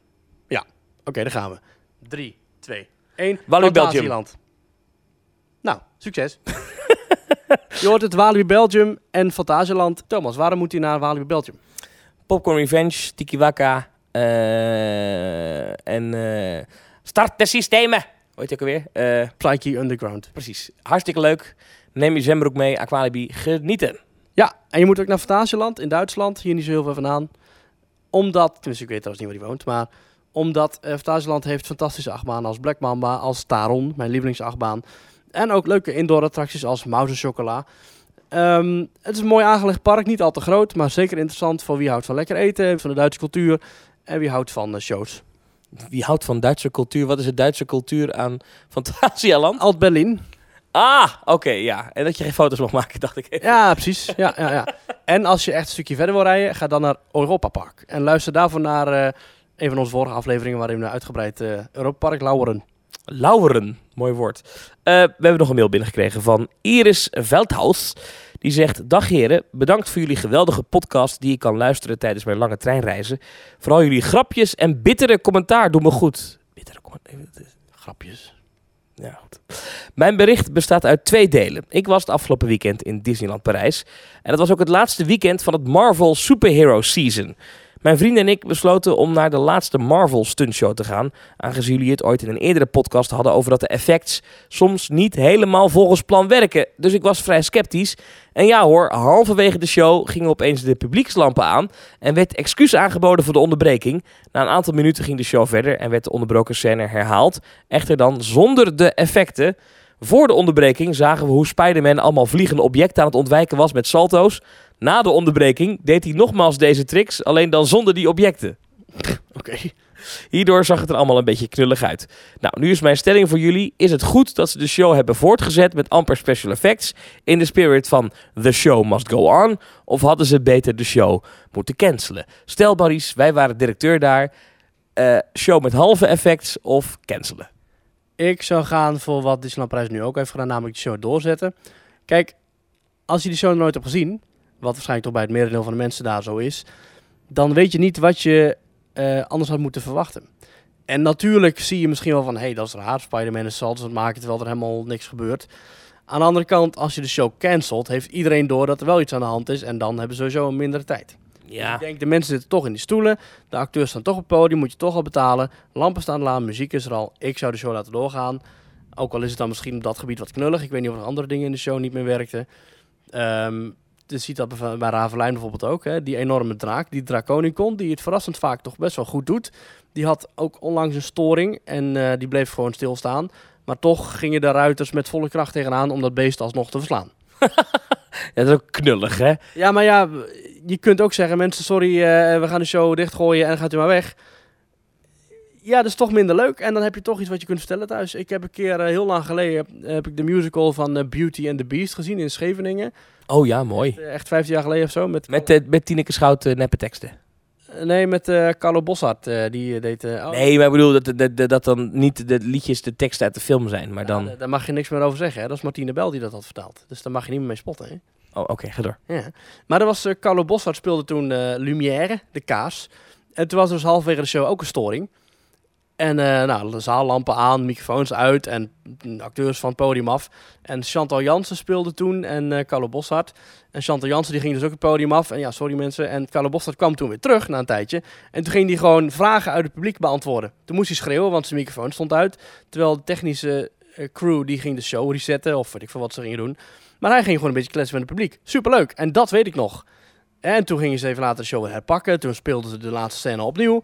Ja, oké, okay, daar gaan we. 3, 2, 1. Walibi Belgium. Nou, succes. Je hoort het Walibi Belgium en Fantasieland. Thomas, waarom moet hij naar Walibi Belgium? Popcorn Revenge, Tiki Waka uh, en uh, start de systemen. Hoe heet je ook alweer? Uh, Psyche Underground. Precies. Hartstikke leuk. Neem je zwembroek mee, Aqualibi, genieten. Ja, en je moet ook naar Fantasieland in Duitsland. Hier niet zo heel veel vandaan. Omdat, tenminste ik weet trouwens niet waar hij woont, maar omdat uh, Fantasieland heeft fantastische achtbanen als Black Mamba, als Taron, mijn lievelingsachtbaan. En ook leuke indoor attracties als Mouse Chocola. Um, het is een mooi aangelegd park, niet al te groot, maar zeker interessant voor wie houdt van lekker eten, van de Duitse cultuur en wie houdt van uh, shows. Wie houdt van Duitse cultuur? Wat is de Duitse cultuur aan Fantasialand? Alt-Berlin. Ah, oké, okay, ja. En dat je geen foto's mag maken, dacht ik even. Ja, precies. Ja, ja, ja. en als je echt een stukje verder wil rijden, ga dan naar Europa Park. En luister daarvoor naar uh, een van onze vorige afleveringen waarin we uitgebreid uh, Europa Park Lauweren. Lauweren, mooi woord. Uh, we hebben nog een mail binnengekregen van Iris Veldhaus. Die zegt: Dag heren, bedankt voor jullie geweldige podcast die ik kan luisteren tijdens mijn lange treinreizen. Vooral jullie grapjes en bittere commentaar doen me goed. Bittere commentaar. Grapjes. Ja, goed. Mijn bericht bestaat uit twee delen. Ik was het afgelopen weekend in Disneyland Parijs. En dat was ook het laatste weekend van het Marvel Superhero Season. Mijn vrienden en ik besloten om naar de laatste Marvel stuntshow te gaan. Aangezien jullie het ooit in een eerdere podcast hadden over dat de effects soms niet helemaal volgens plan werken. Dus ik was vrij sceptisch. En ja hoor, halverwege de show gingen opeens de publiekslampen aan en werd excuus aangeboden voor de onderbreking. Na een aantal minuten ging de show verder en werd de onderbroken scène herhaald. Echter dan zonder de effecten. Voor de onderbreking zagen we hoe Spider-Man allemaal vliegende objecten aan het ontwijken was met salto's. Na de onderbreking deed hij nogmaals deze tricks, alleen dan zonder die objecten. Oké. Hierdoor zag het er allemaal een beetje knullig uit. Nou, nu is mijn stelling voor jullie. Is het goed dat ze de show hebben voortgezet met amper special effects... in de spirit van The Show Must Go On? Of hadden ze beter de show moeten cancelen? Stel Maurice, wij waren directeur daar. Uh, show met halve effects of cancelen? Ik zou gaan voor wat Disneyland Prijs nu ook heeft gedaan, namelijk de show doorzetten. Kijk, als je die show nooit hebt gezien wat waarschijnlijk toch bij het merendeel van de mensen daar zo is, dan weet je niet wat je uh, anders had moeten verwachten. En natuurlijk zie je misschien wel van, hé, hey, dat is raar, Spider-Man is salto's het maken terwijl er helemaal niks gebeurt. Aan de andere kant, als je de show cancelt, heeft iedereen door dat er wel iets aan de hand is en dan hebben ze sowieso een mindere tijd. Ja. Ik denk, de mensen zitten toch in die stoelen, de acteurs staan toch op het podium, moet je toch al betalen, lampen staan aan, muziek is er al. Ik zou de show laten doorgaan. Ook al is het dan misschien op dat gebied wat knullig. Ik weet niet of er andere dingen in de show niet meer werkten. Um, je ziet dat bij Ravelijn bijvoorbeeld ook. Hè? Die enorme draak, die Draconicon, die het verrassend vaak toch best wel goed doet. Die had ook onlangs een storing en uh, die bleef gewoon stilstaan. Maar toch gingen de ruiters met volle kracht tegenaan om dat beest alsnog te verslaan. Ja, dat is ook knullig, hè? Ja, maar ja, je kunt ook zeggen, mensen, sorry, eh, we gaan de show dichtgooien en gaat u maar weg. Ja, dat is toch minder leuk. En dan heb je toch iets wat je kunt vertellen thuis. Ik heb een keer, eh, heel lang geleden, heb ik de musical van eh, Beauty and the Beast gezien in Scheveningen. Oh ja, mooi. Echt 15 jaar geleden of zo. Met, Met, met Tineke Schout neppe teksten. Nee, met Carlo Bossart. eh, die deed... oh, Nee, maar ik bedoel dat, dat, dat, dan niet de liedjes de teksten uit de film zijn, maar ja, dan... daar- daar mag je niks meer over zeggen. Hè? Dat is Martine Bel die dat had vertaald. Dus daar mag je niet meer mee spotten. Hè? Oh, oké, ga door. Ja. Maar er was, eh, Carlo Bossart speelde toen eh, Lumière, de kaas. En toen was er dus halverwege de show ook een storing. En eh, nou, de zaallampen aan, microfoons uit en mm, acteurs van het podium af. En Chantal Jansen speelde toen en Carlo Bossart. En Chantal Jansen die ging dus ook het podium af. En ja, sorry mensen. En Carlo Bossart kwam toen weer terug na een tijdje. En toen ging hij gewoon vragen uit het publiek beantwoorden. Toen moest hij schreeuwen, want zijn microfoon stond uit. Terwijl de technische crew die ging de show resetten of weet ik veel wat ze gingen doen. Maar hij ging gewoon een beetje kletsen met het publiek. Superleuk. En dat weet ik nog. En toen gingen ze even later de show herpakken. Toen speelden ze de laatste scène opnieuw.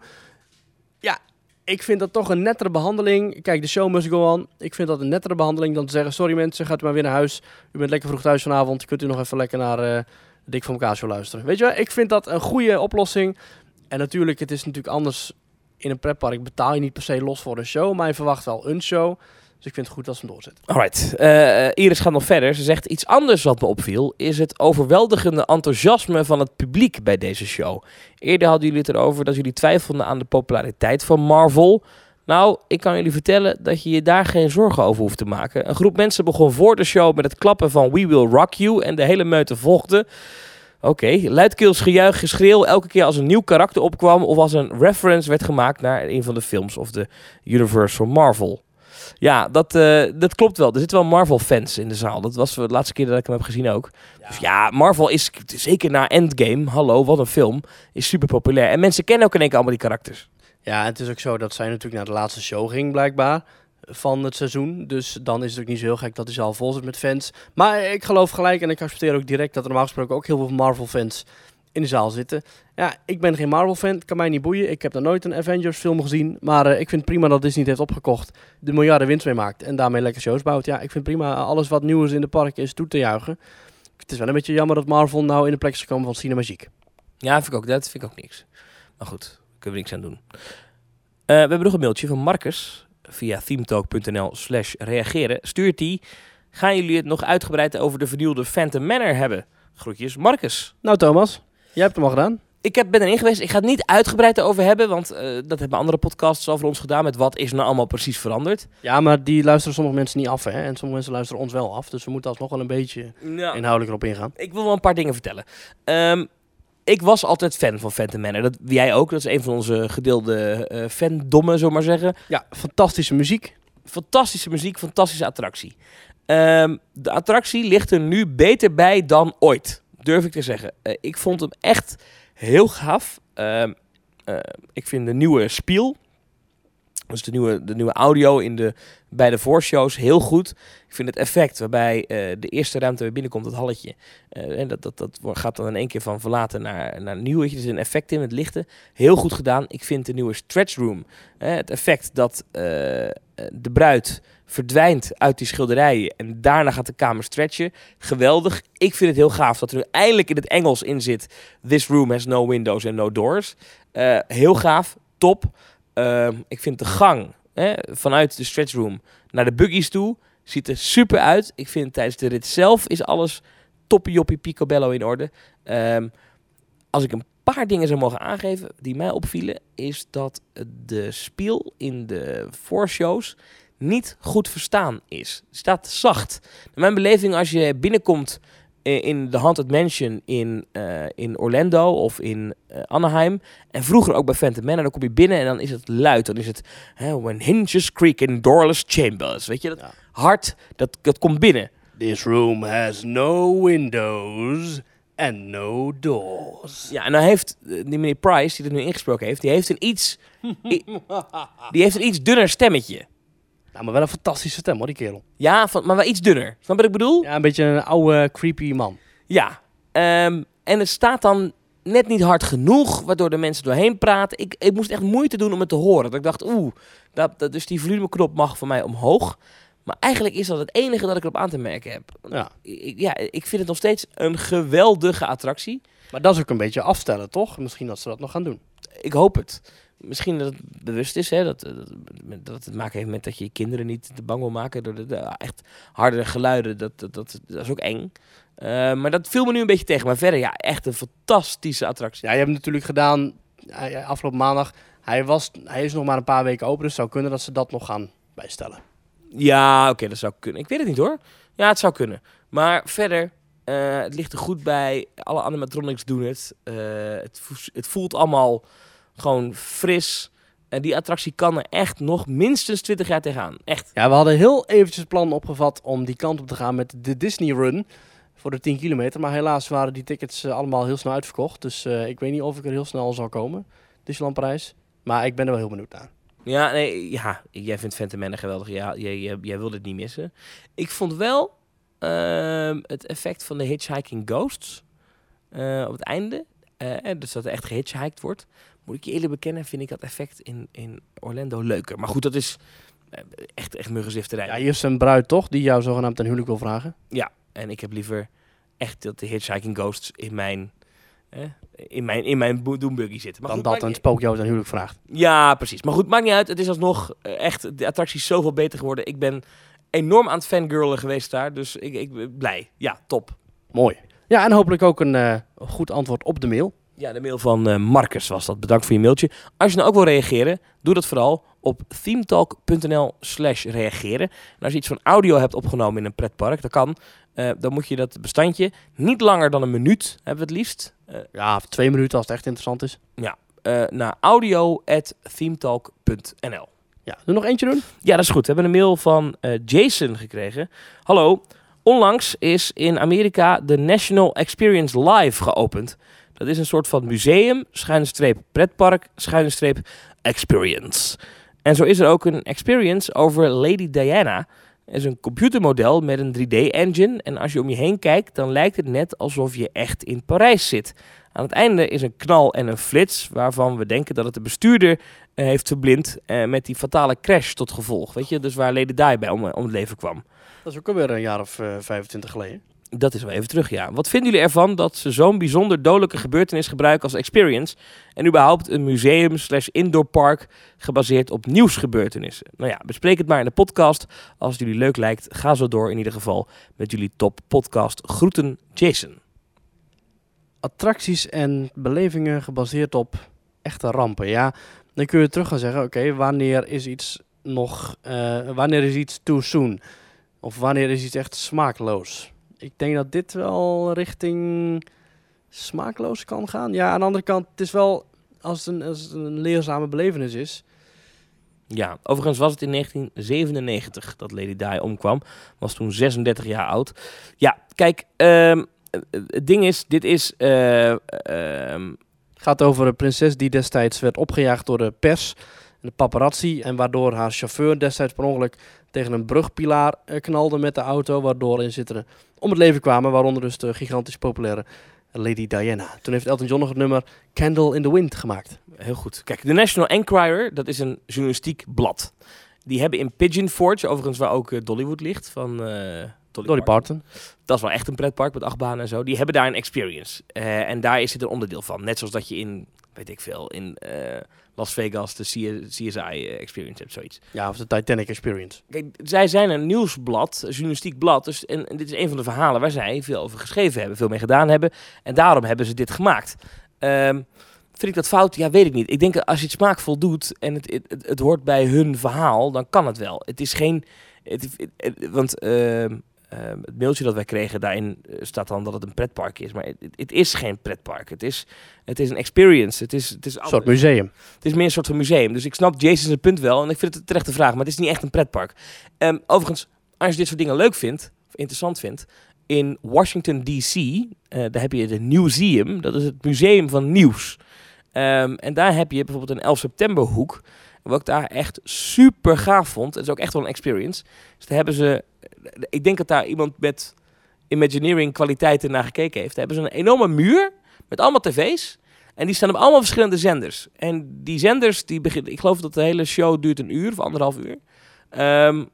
Ja, ik vind dat toch een nettere behandeling. Kijk, de show must go on. Ik vind dat een nettere behandeling dan te zeggen... Sorry mensen, gaat u maar weer naar huis. U bent lekker vroeg thuis vanavond. Kunt u nog even lekker naar eh Dik van elkaar luisteren. Weet je wel, ik vind dat een goede oplossing. En natuurlijk, het is natuurlijk anders... In een pretpark betaal je niet per se los voor een show. Maar je verwacht wel een show. Dus ik vind het goed dat ze hem. Alright, eh, Iris gaat nog verder. Ze zegt iets anders wat me opviel, is het overweldigende enthousiasme van het publiek bij deze show. Eerder hadden jullie het erover dat jullie twijfelden aan de populariteit van Marvel. Nou, ik kan jullie vertellen dat je je daar geen zorgen over hoeft te maken. Een groep mensen begon voor de show met het klappen van We Will Rock You en de hele meute volgde. Oké, luidkeels gejuich, geschreeuw elke keer als een nieuw karakter opkwam of als een reference werd gemaakt naar een van de films of de universe van Marvel. Ja, dat, eh, dat klopt wel. Er zitten wel Marvel-fans in de zaal. Dat was de laatste keer dat ik hem heb gezien ook. Dus ja, Marvel is zeker na Endgame, hallo, wat een film, is super populair. En mensen kennen ook in één keer allemaal die karakters. Ja, het is ook zo dat zij natuurlijk naar de laatste show ging, blijkbaar. Van het seizoen. Dus dan is het ook niet zo heel gek dat hij zaal vol zit met fans. Maar ik geloof gelijk en ik accepteer ook direct dat er normaal gesproken ook heel veel Marvel-fans in de zaal zitten. Ja, ik ben geen Marvel-fan. Kan mij niet boeien. Ik heb nog nooit een Avengers-film gezien. Maar eh, ik vind prima dat Disney het heeft opgekocht. De miljarden winst mee maakt. En daarmee lekker shows bouwt. Ja, ik vind prima. Alles wat nieuw is in de park is toe te juichen. Het is wel een beetje jammer dat Marvel nou in de plek is gekomen van Cinemagiek. Ja, vind ik ook, dat vind ik ook niks. Maar goed, daar kunnen we niks aan doen. Eh, we hebben nog een mailtje van Marcus via themetalk.nl slash reageren. Stuurt die, gaan jullie het nog uitgebreid over de vernieuwde Phantom Manor hebben? Groetjes, Marcus. Nou Thomas, jij hebt hem al gedaan. Ik heb, ben erin geweest. Ik ga het niet uitgebreid over hebben, want eh, dat hebben andere podcasts al voor ons gedaan met wat is nou allemaal precies veranderd. Ja, maar die luisteren sommige mensen niet af, hè? En sommige mensen luisteren ons wel af. Dus we moeten alsnog wel een beetje Nou, inhoudelijk erop ingaan. ik wil wel een paar dingen vertellen. Ehm, ik was altijd fan van Phantom Manor. Dat, jij ook. Dat is een van onze gedeelde eh fandommen, zullen we maar zeggen. Ja, fantastische muziek. Fantastische muziek, fantastische attractie. Ehm, de attractie ligt er nu beter bij dan ooit, durf ik te zeggen. Eh, ik vond hem echt heel gaaf. Ehm, eh, ik vind de nieuwe spiel, dus de nieuwe, de nieuwe audio in de, bij de voorshows, heel goed. Ik vind het effect waarbij eh, de eerste ruimte weer binnenkomt, dat halletje. eh, en dat, dat, dat gaat dan in één keer van verlaten naar, naar nieuw. Er zit een effect in met lichten. Heel goed gedaan. Ik vind de nieuwe stretch room, eh, het effect dat de bruid verdwijnt uit die schilderijen en daarna gaat de kamer stretchen. Geweldig. Ik vind het heel gaaf dat er nu eindelijk in het Engels in zit. This room has no windows and no doors. Heel gaaf. Top. Ehm, ik vind de gang vanuit de stretch room naar de buggies toe ziet er super uit. Ik vind tijdens de rit zelf is alles toppie picobello in orde. Ehm, als ik een paar dingen zou mogen aangeven die mij opvielen, is dat de spiel in de voorshows niet goed verstaan is. Het staat zacht. Mijn beleving, als je binnenkomt in de Haunted Mansion in, eh, in Orlando of in eh, Anaheim. En vroeger ook bij Phantom Manor, dan kom je binnen en dan is het luid. Dan is het hè, When hinges creak in doorless chambers. Weet je, dat Ja. hard, dat, dat komt binnen. This room has no windows and no doors. Ja, en dan heeft eh, die meneer Price, die het nu ingesproken heeft, die heeft een iets, die heeft een iets dunner stemmetje. Nou, maar wel een fantastische stem hoor, die kerel. Ja, van, maar wel iets dunner. Snap je wat ik bedoel? Ja, een beetje een oude, creepy man. Ja. Ehm, en het staat dan net niet hard genoeg, waardoor de mensen doorheen praten. Ik, ik moest echt moeite doen om het te horen. Dat ik dacht, oeh, dat, dat, dus die volumeknop mag voor mij omhoog. Maar eigenlijk is dat het enige dat ik erop aan te merken heb. Ja. Ik, ja, ik vind het nog steeds een geweldige attractie. Maar dat is ook een beetje afstellen, toch? Misschien dat ze dat nog gaan doen. Ik hoop het. Misschien dat het bewust is, hè, dat, dat, dat het maken heeft met dat je je kinderen niet te bang wil maken door de, de echt harde geluiden. Dat, dat, dat, dat is ook eng. Uh, maar dat viel me nu een beetje tegen. Maar verder, ja, echt een fantastische attractie. Ja, je hebt natuurlijk gedaan afgelopen maandag. Hij, was, hij is nog maar een paar weken open, dus het zou kunnen dat ze dat nog gaan bijstellen. Ja, oké, dat zou kunnen. Ik weet het niet hoor. Ja, het zou kunnen. Maar verder, uh, het ligt er goed bij. Alle animatronics doen het. Uh, het, het voelt allemaal gewoon fris. En die attractie kan er echt nog minstens 20 jaar tegenaan. Echt. Ja, we hadden heel eventjes het plan opgevat om die kant op te gaan met de Disney Run voor de 10 kilometer. Maar helaas waren die tickets uh, allemaal heel snel uitverkocht. Dus uh, ik weet niet of ik er heel snel zal komen, Disneyland Parijs. Maar ik ben er wel heel benieuwd naar. Ja, nee, ja jij vindt Phantom Man geweldig. Ja, jij, jij, jij wil het niet missen. Ik vond wel uh, het effect van de Hitchhiking Ghosts uh, op het einde. dus dat er echt gehitchhiked wordt. Moet ik je eerlijk bekennen, vind ik dat effect in, in Orlando leuker. Maar goed, dat is echt, echt muggenzifterij. Ja, hier is een bruid toch, die jou zogenaamd ten huwelijk wil vragen? Ja, en ik heb liever echt dat de Hitchhiking Ghosts in mijn, eh, in mijn, in mijn Doombuggy zitten. Maar Dan goed, dat een spook jou ten huwelijk vraagt. Ja, precies. Maar goed, maakt niet uit. Het is alsnog echt, de attractie is zoveel beter geworden. Ik ben enorm aan het fangirlen geweest daar. Dus ik, ik ben blij. Ja, top. Mooi. Ja, en hopelijk ook een uh, goed antwoord op de mail. Ja, de mail van uh, Marcus was dat. Bedankt voor je mailtje. Als je nou ook wil reageren, doe dat vooral op themetalk.nl slash reageren. En als je iets van audio hebt opgenomen in een pretpark, dat kan. Uh, dan moet je dat bestandje niet langer dan een minuut hebben we het liefst. Uh, ja, twee minuten als het echt interessant is. Ja, naar audio.themetalk.nl Ja, doe nog eentje doen? Ja, dat is goed. We hebben een mail van Jason gekregen. Hallo, onlangs is in Amerika de National Experience Live geopend. Dat is een soort van museum, schuine streep pretpark, schuine streep experience. En zo is er ook een experience over Lady Diana is een computermodel met een 3D-engine. En als je om je heen kijkt, dan lijkt het net alsof je echt in Parijs zit. Aan het einde is een knal en een flits, waarvan we denken dat het de bestuurder uh, heeft verblind uh, met die fatale crash tot gevolg. Weet je, dus waar Lady Di bij om, om het leven kwam. Dat is ook alweer een jaar of uh, 25 geleden. Dat is wel even terug, ja. Wat vinden jullie ervan dat ze zo'n bijzonder dodelijke gebeurtenis gebruiken als experience en überhaupt een museum slash indoor park gebaseerd op nieuwsgebeurtenissen? Nou ja, bespreek het maar in de podcast. Als het jullie leuk lijkt, ga zo door in ieder geval met jullie top podcast. Groeten, Jason. Attracties en belevingen gebaseerd op echte rampen, ja. Dan kun je terug gaan zeggen, oké, wanneer is iets nog, uh, wanneer is iets too soon? Of wanneer is iets echt smaakloos? Ik denk dat dit wel richting smaakloos kan gaan. Ja, aan de andere kant, het is wel als het een, als het een leerzame belevenis is. Ja, overigens was het in 1997 dat Lady Di omkwam. Was toen 36 jaar oud. Ja, kijk, um, het ding is, dit is... Uh, um... gaat over een prinses die destijds werd opgejaagd door de pers de paparazzi. En waardoor haar chauffeur destijds per ongeluk tegen een brugpilaar uh, knalde met de auto. Waardoor inzittenden om het leven kwamen. Waaronder dus de gigantisch populaire Lady Diana. Toen heeft Elton John nog het nummer Candle in the Wind gemaakt. Heel goed. Kijk, de National Enquirer, dat is een journalistiek blad. Die hebben in Pigeon Forge, overigens waar ook uh, Dollywood ligt, van uh, Dolly, Dolly Parton. Dat is wel echt een pretpark met acht banen en zo. Die hebben daar een experience. Uh, en daar is het een onderdeel van. Net zoals dat je in, weet ik veel, in Las Vegas de CSI-experience hebt, zoiets. Ja, of de Titanic Experience. Kijk, zij zijn een nieuwsblad, een journalistiek blad. Dus, en, en, dit is een van de verhalen waar zij veel over geschreven hebben, veel mee gedaan hebben. En daarom hebben ze dit gemaakt. Um, vind ik dat fout? Ja, weet ik niet. Ik denk dat als je het smaakvol doet en het, het, het, het hoort bij hun verhaal, dan kan het wel. Het is geen... Het, want uh, uh, het mailtje dat wij kregen, daarin eh, staat dan dat het een pretpark is. Maar het, het is geen pretpark. Het is, het is een experience. Het is, het is een soort museum. Het is meer een soort van museum. Dus ik snap Jason's punt wel. En ik vind het een terechte vraag. Maar het is niet echt een pretpark. Um, overigens, als je dit soort dingen leuk vindt, of interessant vindt. In Washington D.C., uh, daar heb je de Newseum. Dat is het museum van nieuws. Um, en daar heb je bijvoorbeeld een 11 september hoek. Wat ik daar echt super gaaf vond. Het is ook echt wel een experience. Dus daar hebben ze ik denk dat daar iemand met Imagineering kwaliteiten naar gekeken heeft. Daar hebben ze een enorme muur met allemaal tv's. En die staan op allemaal verschillende zenders. En die zenders, die beginnen, ik geloof dat de hele show duurt een uur of anderhalf uur. Um,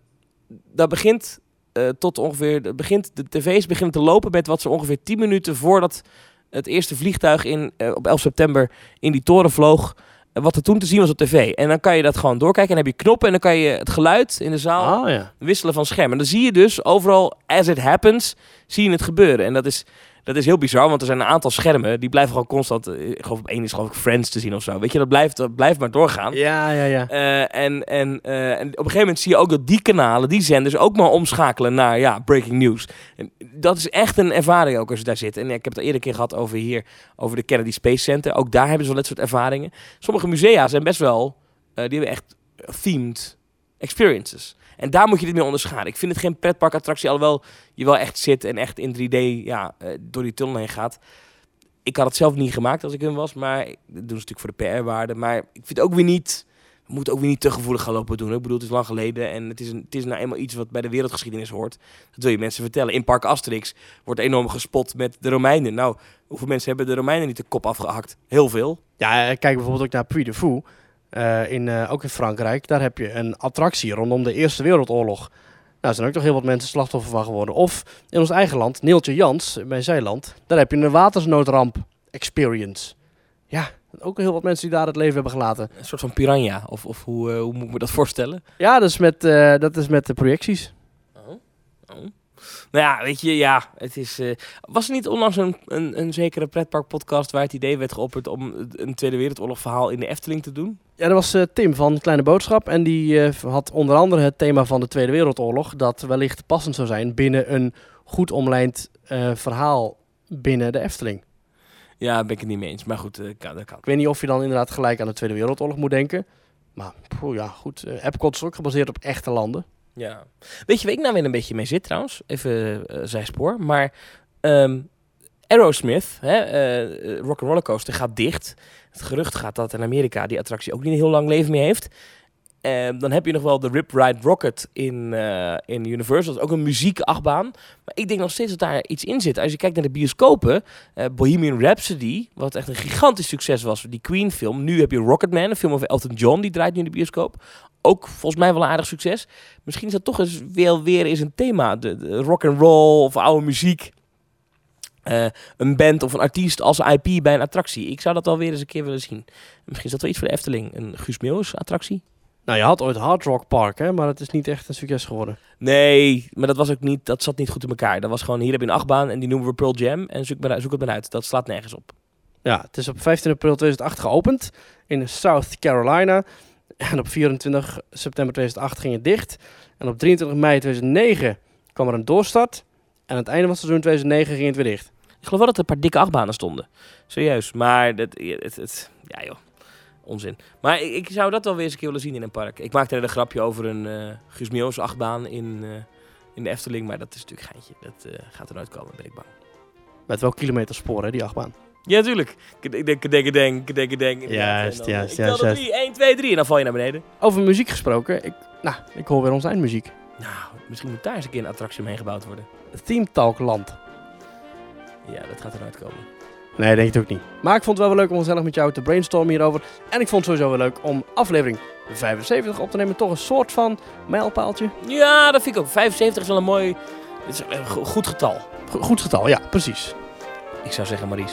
dat begint eh, tot ongeveer, dat begint, de tv's beginnen te lopen met wat ze ongeveer 10 minuten voordat het eerste vliegtuig in, eh, op 11 september in die toren vloog, wat er toen te zien was op tv. En dan kan je dat gewoon doorkijken en dan heb je knoppen en dan kan je het geluid in de zaal Ah ja. wisselen van scherm. En dan zie je dus overal, as it happens, zie je het gebeuren. En dat is, dat is heel bizar, want er zijn een aantal schermen, die blijven gewoon constant, eh, ik geloof op één is geloof ik Friends te zien of zo. Weet je, dat blijft, dat blijft maar doorgaan. Ja, ja, ja. Eh, en, en, eh, en op een gegeven moment zie je ook dat die kanalen, die zenders ook maar omschakelen naar ja, breaking news. En dat is echt een ervaring ook als je daar zit. En ik heb het al eerder keer gehad over hier, over de Kennedy Space Center. Ook daar hebben ze wel dat soort ervaringen. Sommige musea zijn best wel, die hebben echt themed experiences. En daar moet je dit mee onderscheiden. Ik vind het geen pretparkattractie, alhoewel je wel echt zit en echt in 3D ja, eh, door die tunnel heen gaat. Ik had het zelf niet gemaakt als ik hem was, maar dat doen ze natuurlijk voor de PR-waarde. Maar ik vind ook weer niet, we moeten ook weer niet te gevoelig gaan lopen doen. Ik bedoel, het is lang geleden en het is, een, het is nou eenmaal iets wat bij de wereldgeschiedenis hoort. Dat wil je mensen vertellen. In Park Asterix wordt enorm gespot met de Romeinen. Nou, hoeveel mensen hebben de Romeinen niet de kop afgehakt? Heel veel. Ja, eh, kijk bijvoorbeeld ook naar Puy de Fou. Eh, in, eh, ook in Frankrijk. Daar heb je een attractie rondom de Eerste Wereldoorlog. Nou, er zijn ook nog heel wat mensen slachtoffer van geworden. Of in ons eigen land, Neeltje Jans bij Zeeland. Daar heb je een watersnoodramp experience. Ja, ook heel wat mensen die daar het leven hebben gelaten. Een soort van piranha. Of, of hoe, eh, hoe moet ik me dat voorstellen? Ja, dat is met, dat is met de projecties. Oh. Oh. Nou ja, weet je, ja, het is... eh, was er niet onlangs een, een, een zekere pretparkpodcast waar het idee werd geopperd om een Tweede Wereldoorlog verhaal in de Efteling te doen? Ja, dat was eh, Tim van Kleine Boodschap. En die eh, had onder andere het thema van de Tweede Wereldoorlog. Dat wellicht passend zou zijn binnen een goed omlijnd verhaal binnen de Efteling. Ja, ben ik het niet mee eens. Maar goed, kan, dat kan. Ik weet niet of je dan inderdaad gelijk aan de Tweede Wereldoorlog moet denken. Maar poeh, ja, goed. Epcot is ook gebaseerd op echte landen. Ja. Weet je waar ik nou weer een beetje mee zit trouwens? Even eh zijspoor. Maar ehm, Aerosmith, hè, eh, Rock Roller Coaster, gaat dicht. Het gerucht gaat dat in Amerika die attractie ook niet een heel lang leven meer heeft. Ehm, dan heb je nog wel de Rip Ride Rocket in, eh, in Universal. Ook een muziekachtbaan. Maar ik denk nog steeds dat daar iets in zit. Als je kijkt naar de bioscopen, eh, Bohemian Rhapsody, wat echt een gigantisch succes was, die Queen film. Nu heb je Rocketman, een film over Elton John, die draait nu in de bioscoop. Ook volgens mij wel een aardig succes. Misschien is dat toch eens weer, weer eens een thema. De, de rock and roll of oude muziek. Eh, een band of een artiest als IP bij een attractie. Ik zou dat wel weer eens een keer willen zien. Misschien is dat wel iets voor de Efteling. Een Guus Meeuwis attractie. Nou, je had ooit Hard Rock Park, hè, maar het is niet echt een succes geworden. Nee, maar dat was ook niet. Dat zat niet goed in elkaar. Dat was gewoon hier heb je een achtbaan en die noemen we Pearl Jam en zoek, maar, zoek het maar uit. Dat slaat nergens op. Ja, het is op 15 april 2008 geopend in South Carolina. En op 24 september 2008 ging het dicht. En op 23 mei 2009 kwam er een doorstart. En aan het einde van het seizoen 2009 ging het weer dicht. Ik geloof wel dat er een paar dikke achtbanen stonden. Serieus. Maar dat, het, het, ja joh, onzin. Maar ik, ik zou dat wel weer eens een keer willen zien in een park. Ik maakte net een grapje over een Meeuwis achtbaan in, eh, in de Efteling. Maar dat is natuurlijk geintje. Dat eh, gaat er nooit komen, ben ik bang. Met wel kilometersporen, hè, die achtbaan. Ja, tuurlijk. Ik denk, denk, denk, denk, denk. Juist, juist, ik tel juist, drie, 1, 2, 3 en dan val je naar beneden. Over muziek gesproken. Ik, nou, ik hoor weer onze eindmuziek. Nou, misschien moet daar eens een keer een attractie omheen gebouwd worden. Theme Talk Land. Ja, dat gaat er nooit komen. Nee, denk ik ook niet. Maar ik vond het wel weer leuk om gezellig met jou te brainstormen hierover. En ik vond het sowieso wel leuk om aflevering 75 op te nemen. Toch een soort van mijlpaaltje. Ja, dat vind ik ook. 75 is wel een mooi... Het is een go- goed getal. Go- goed getal, ja, precies. Ik zou zeggen, Maries,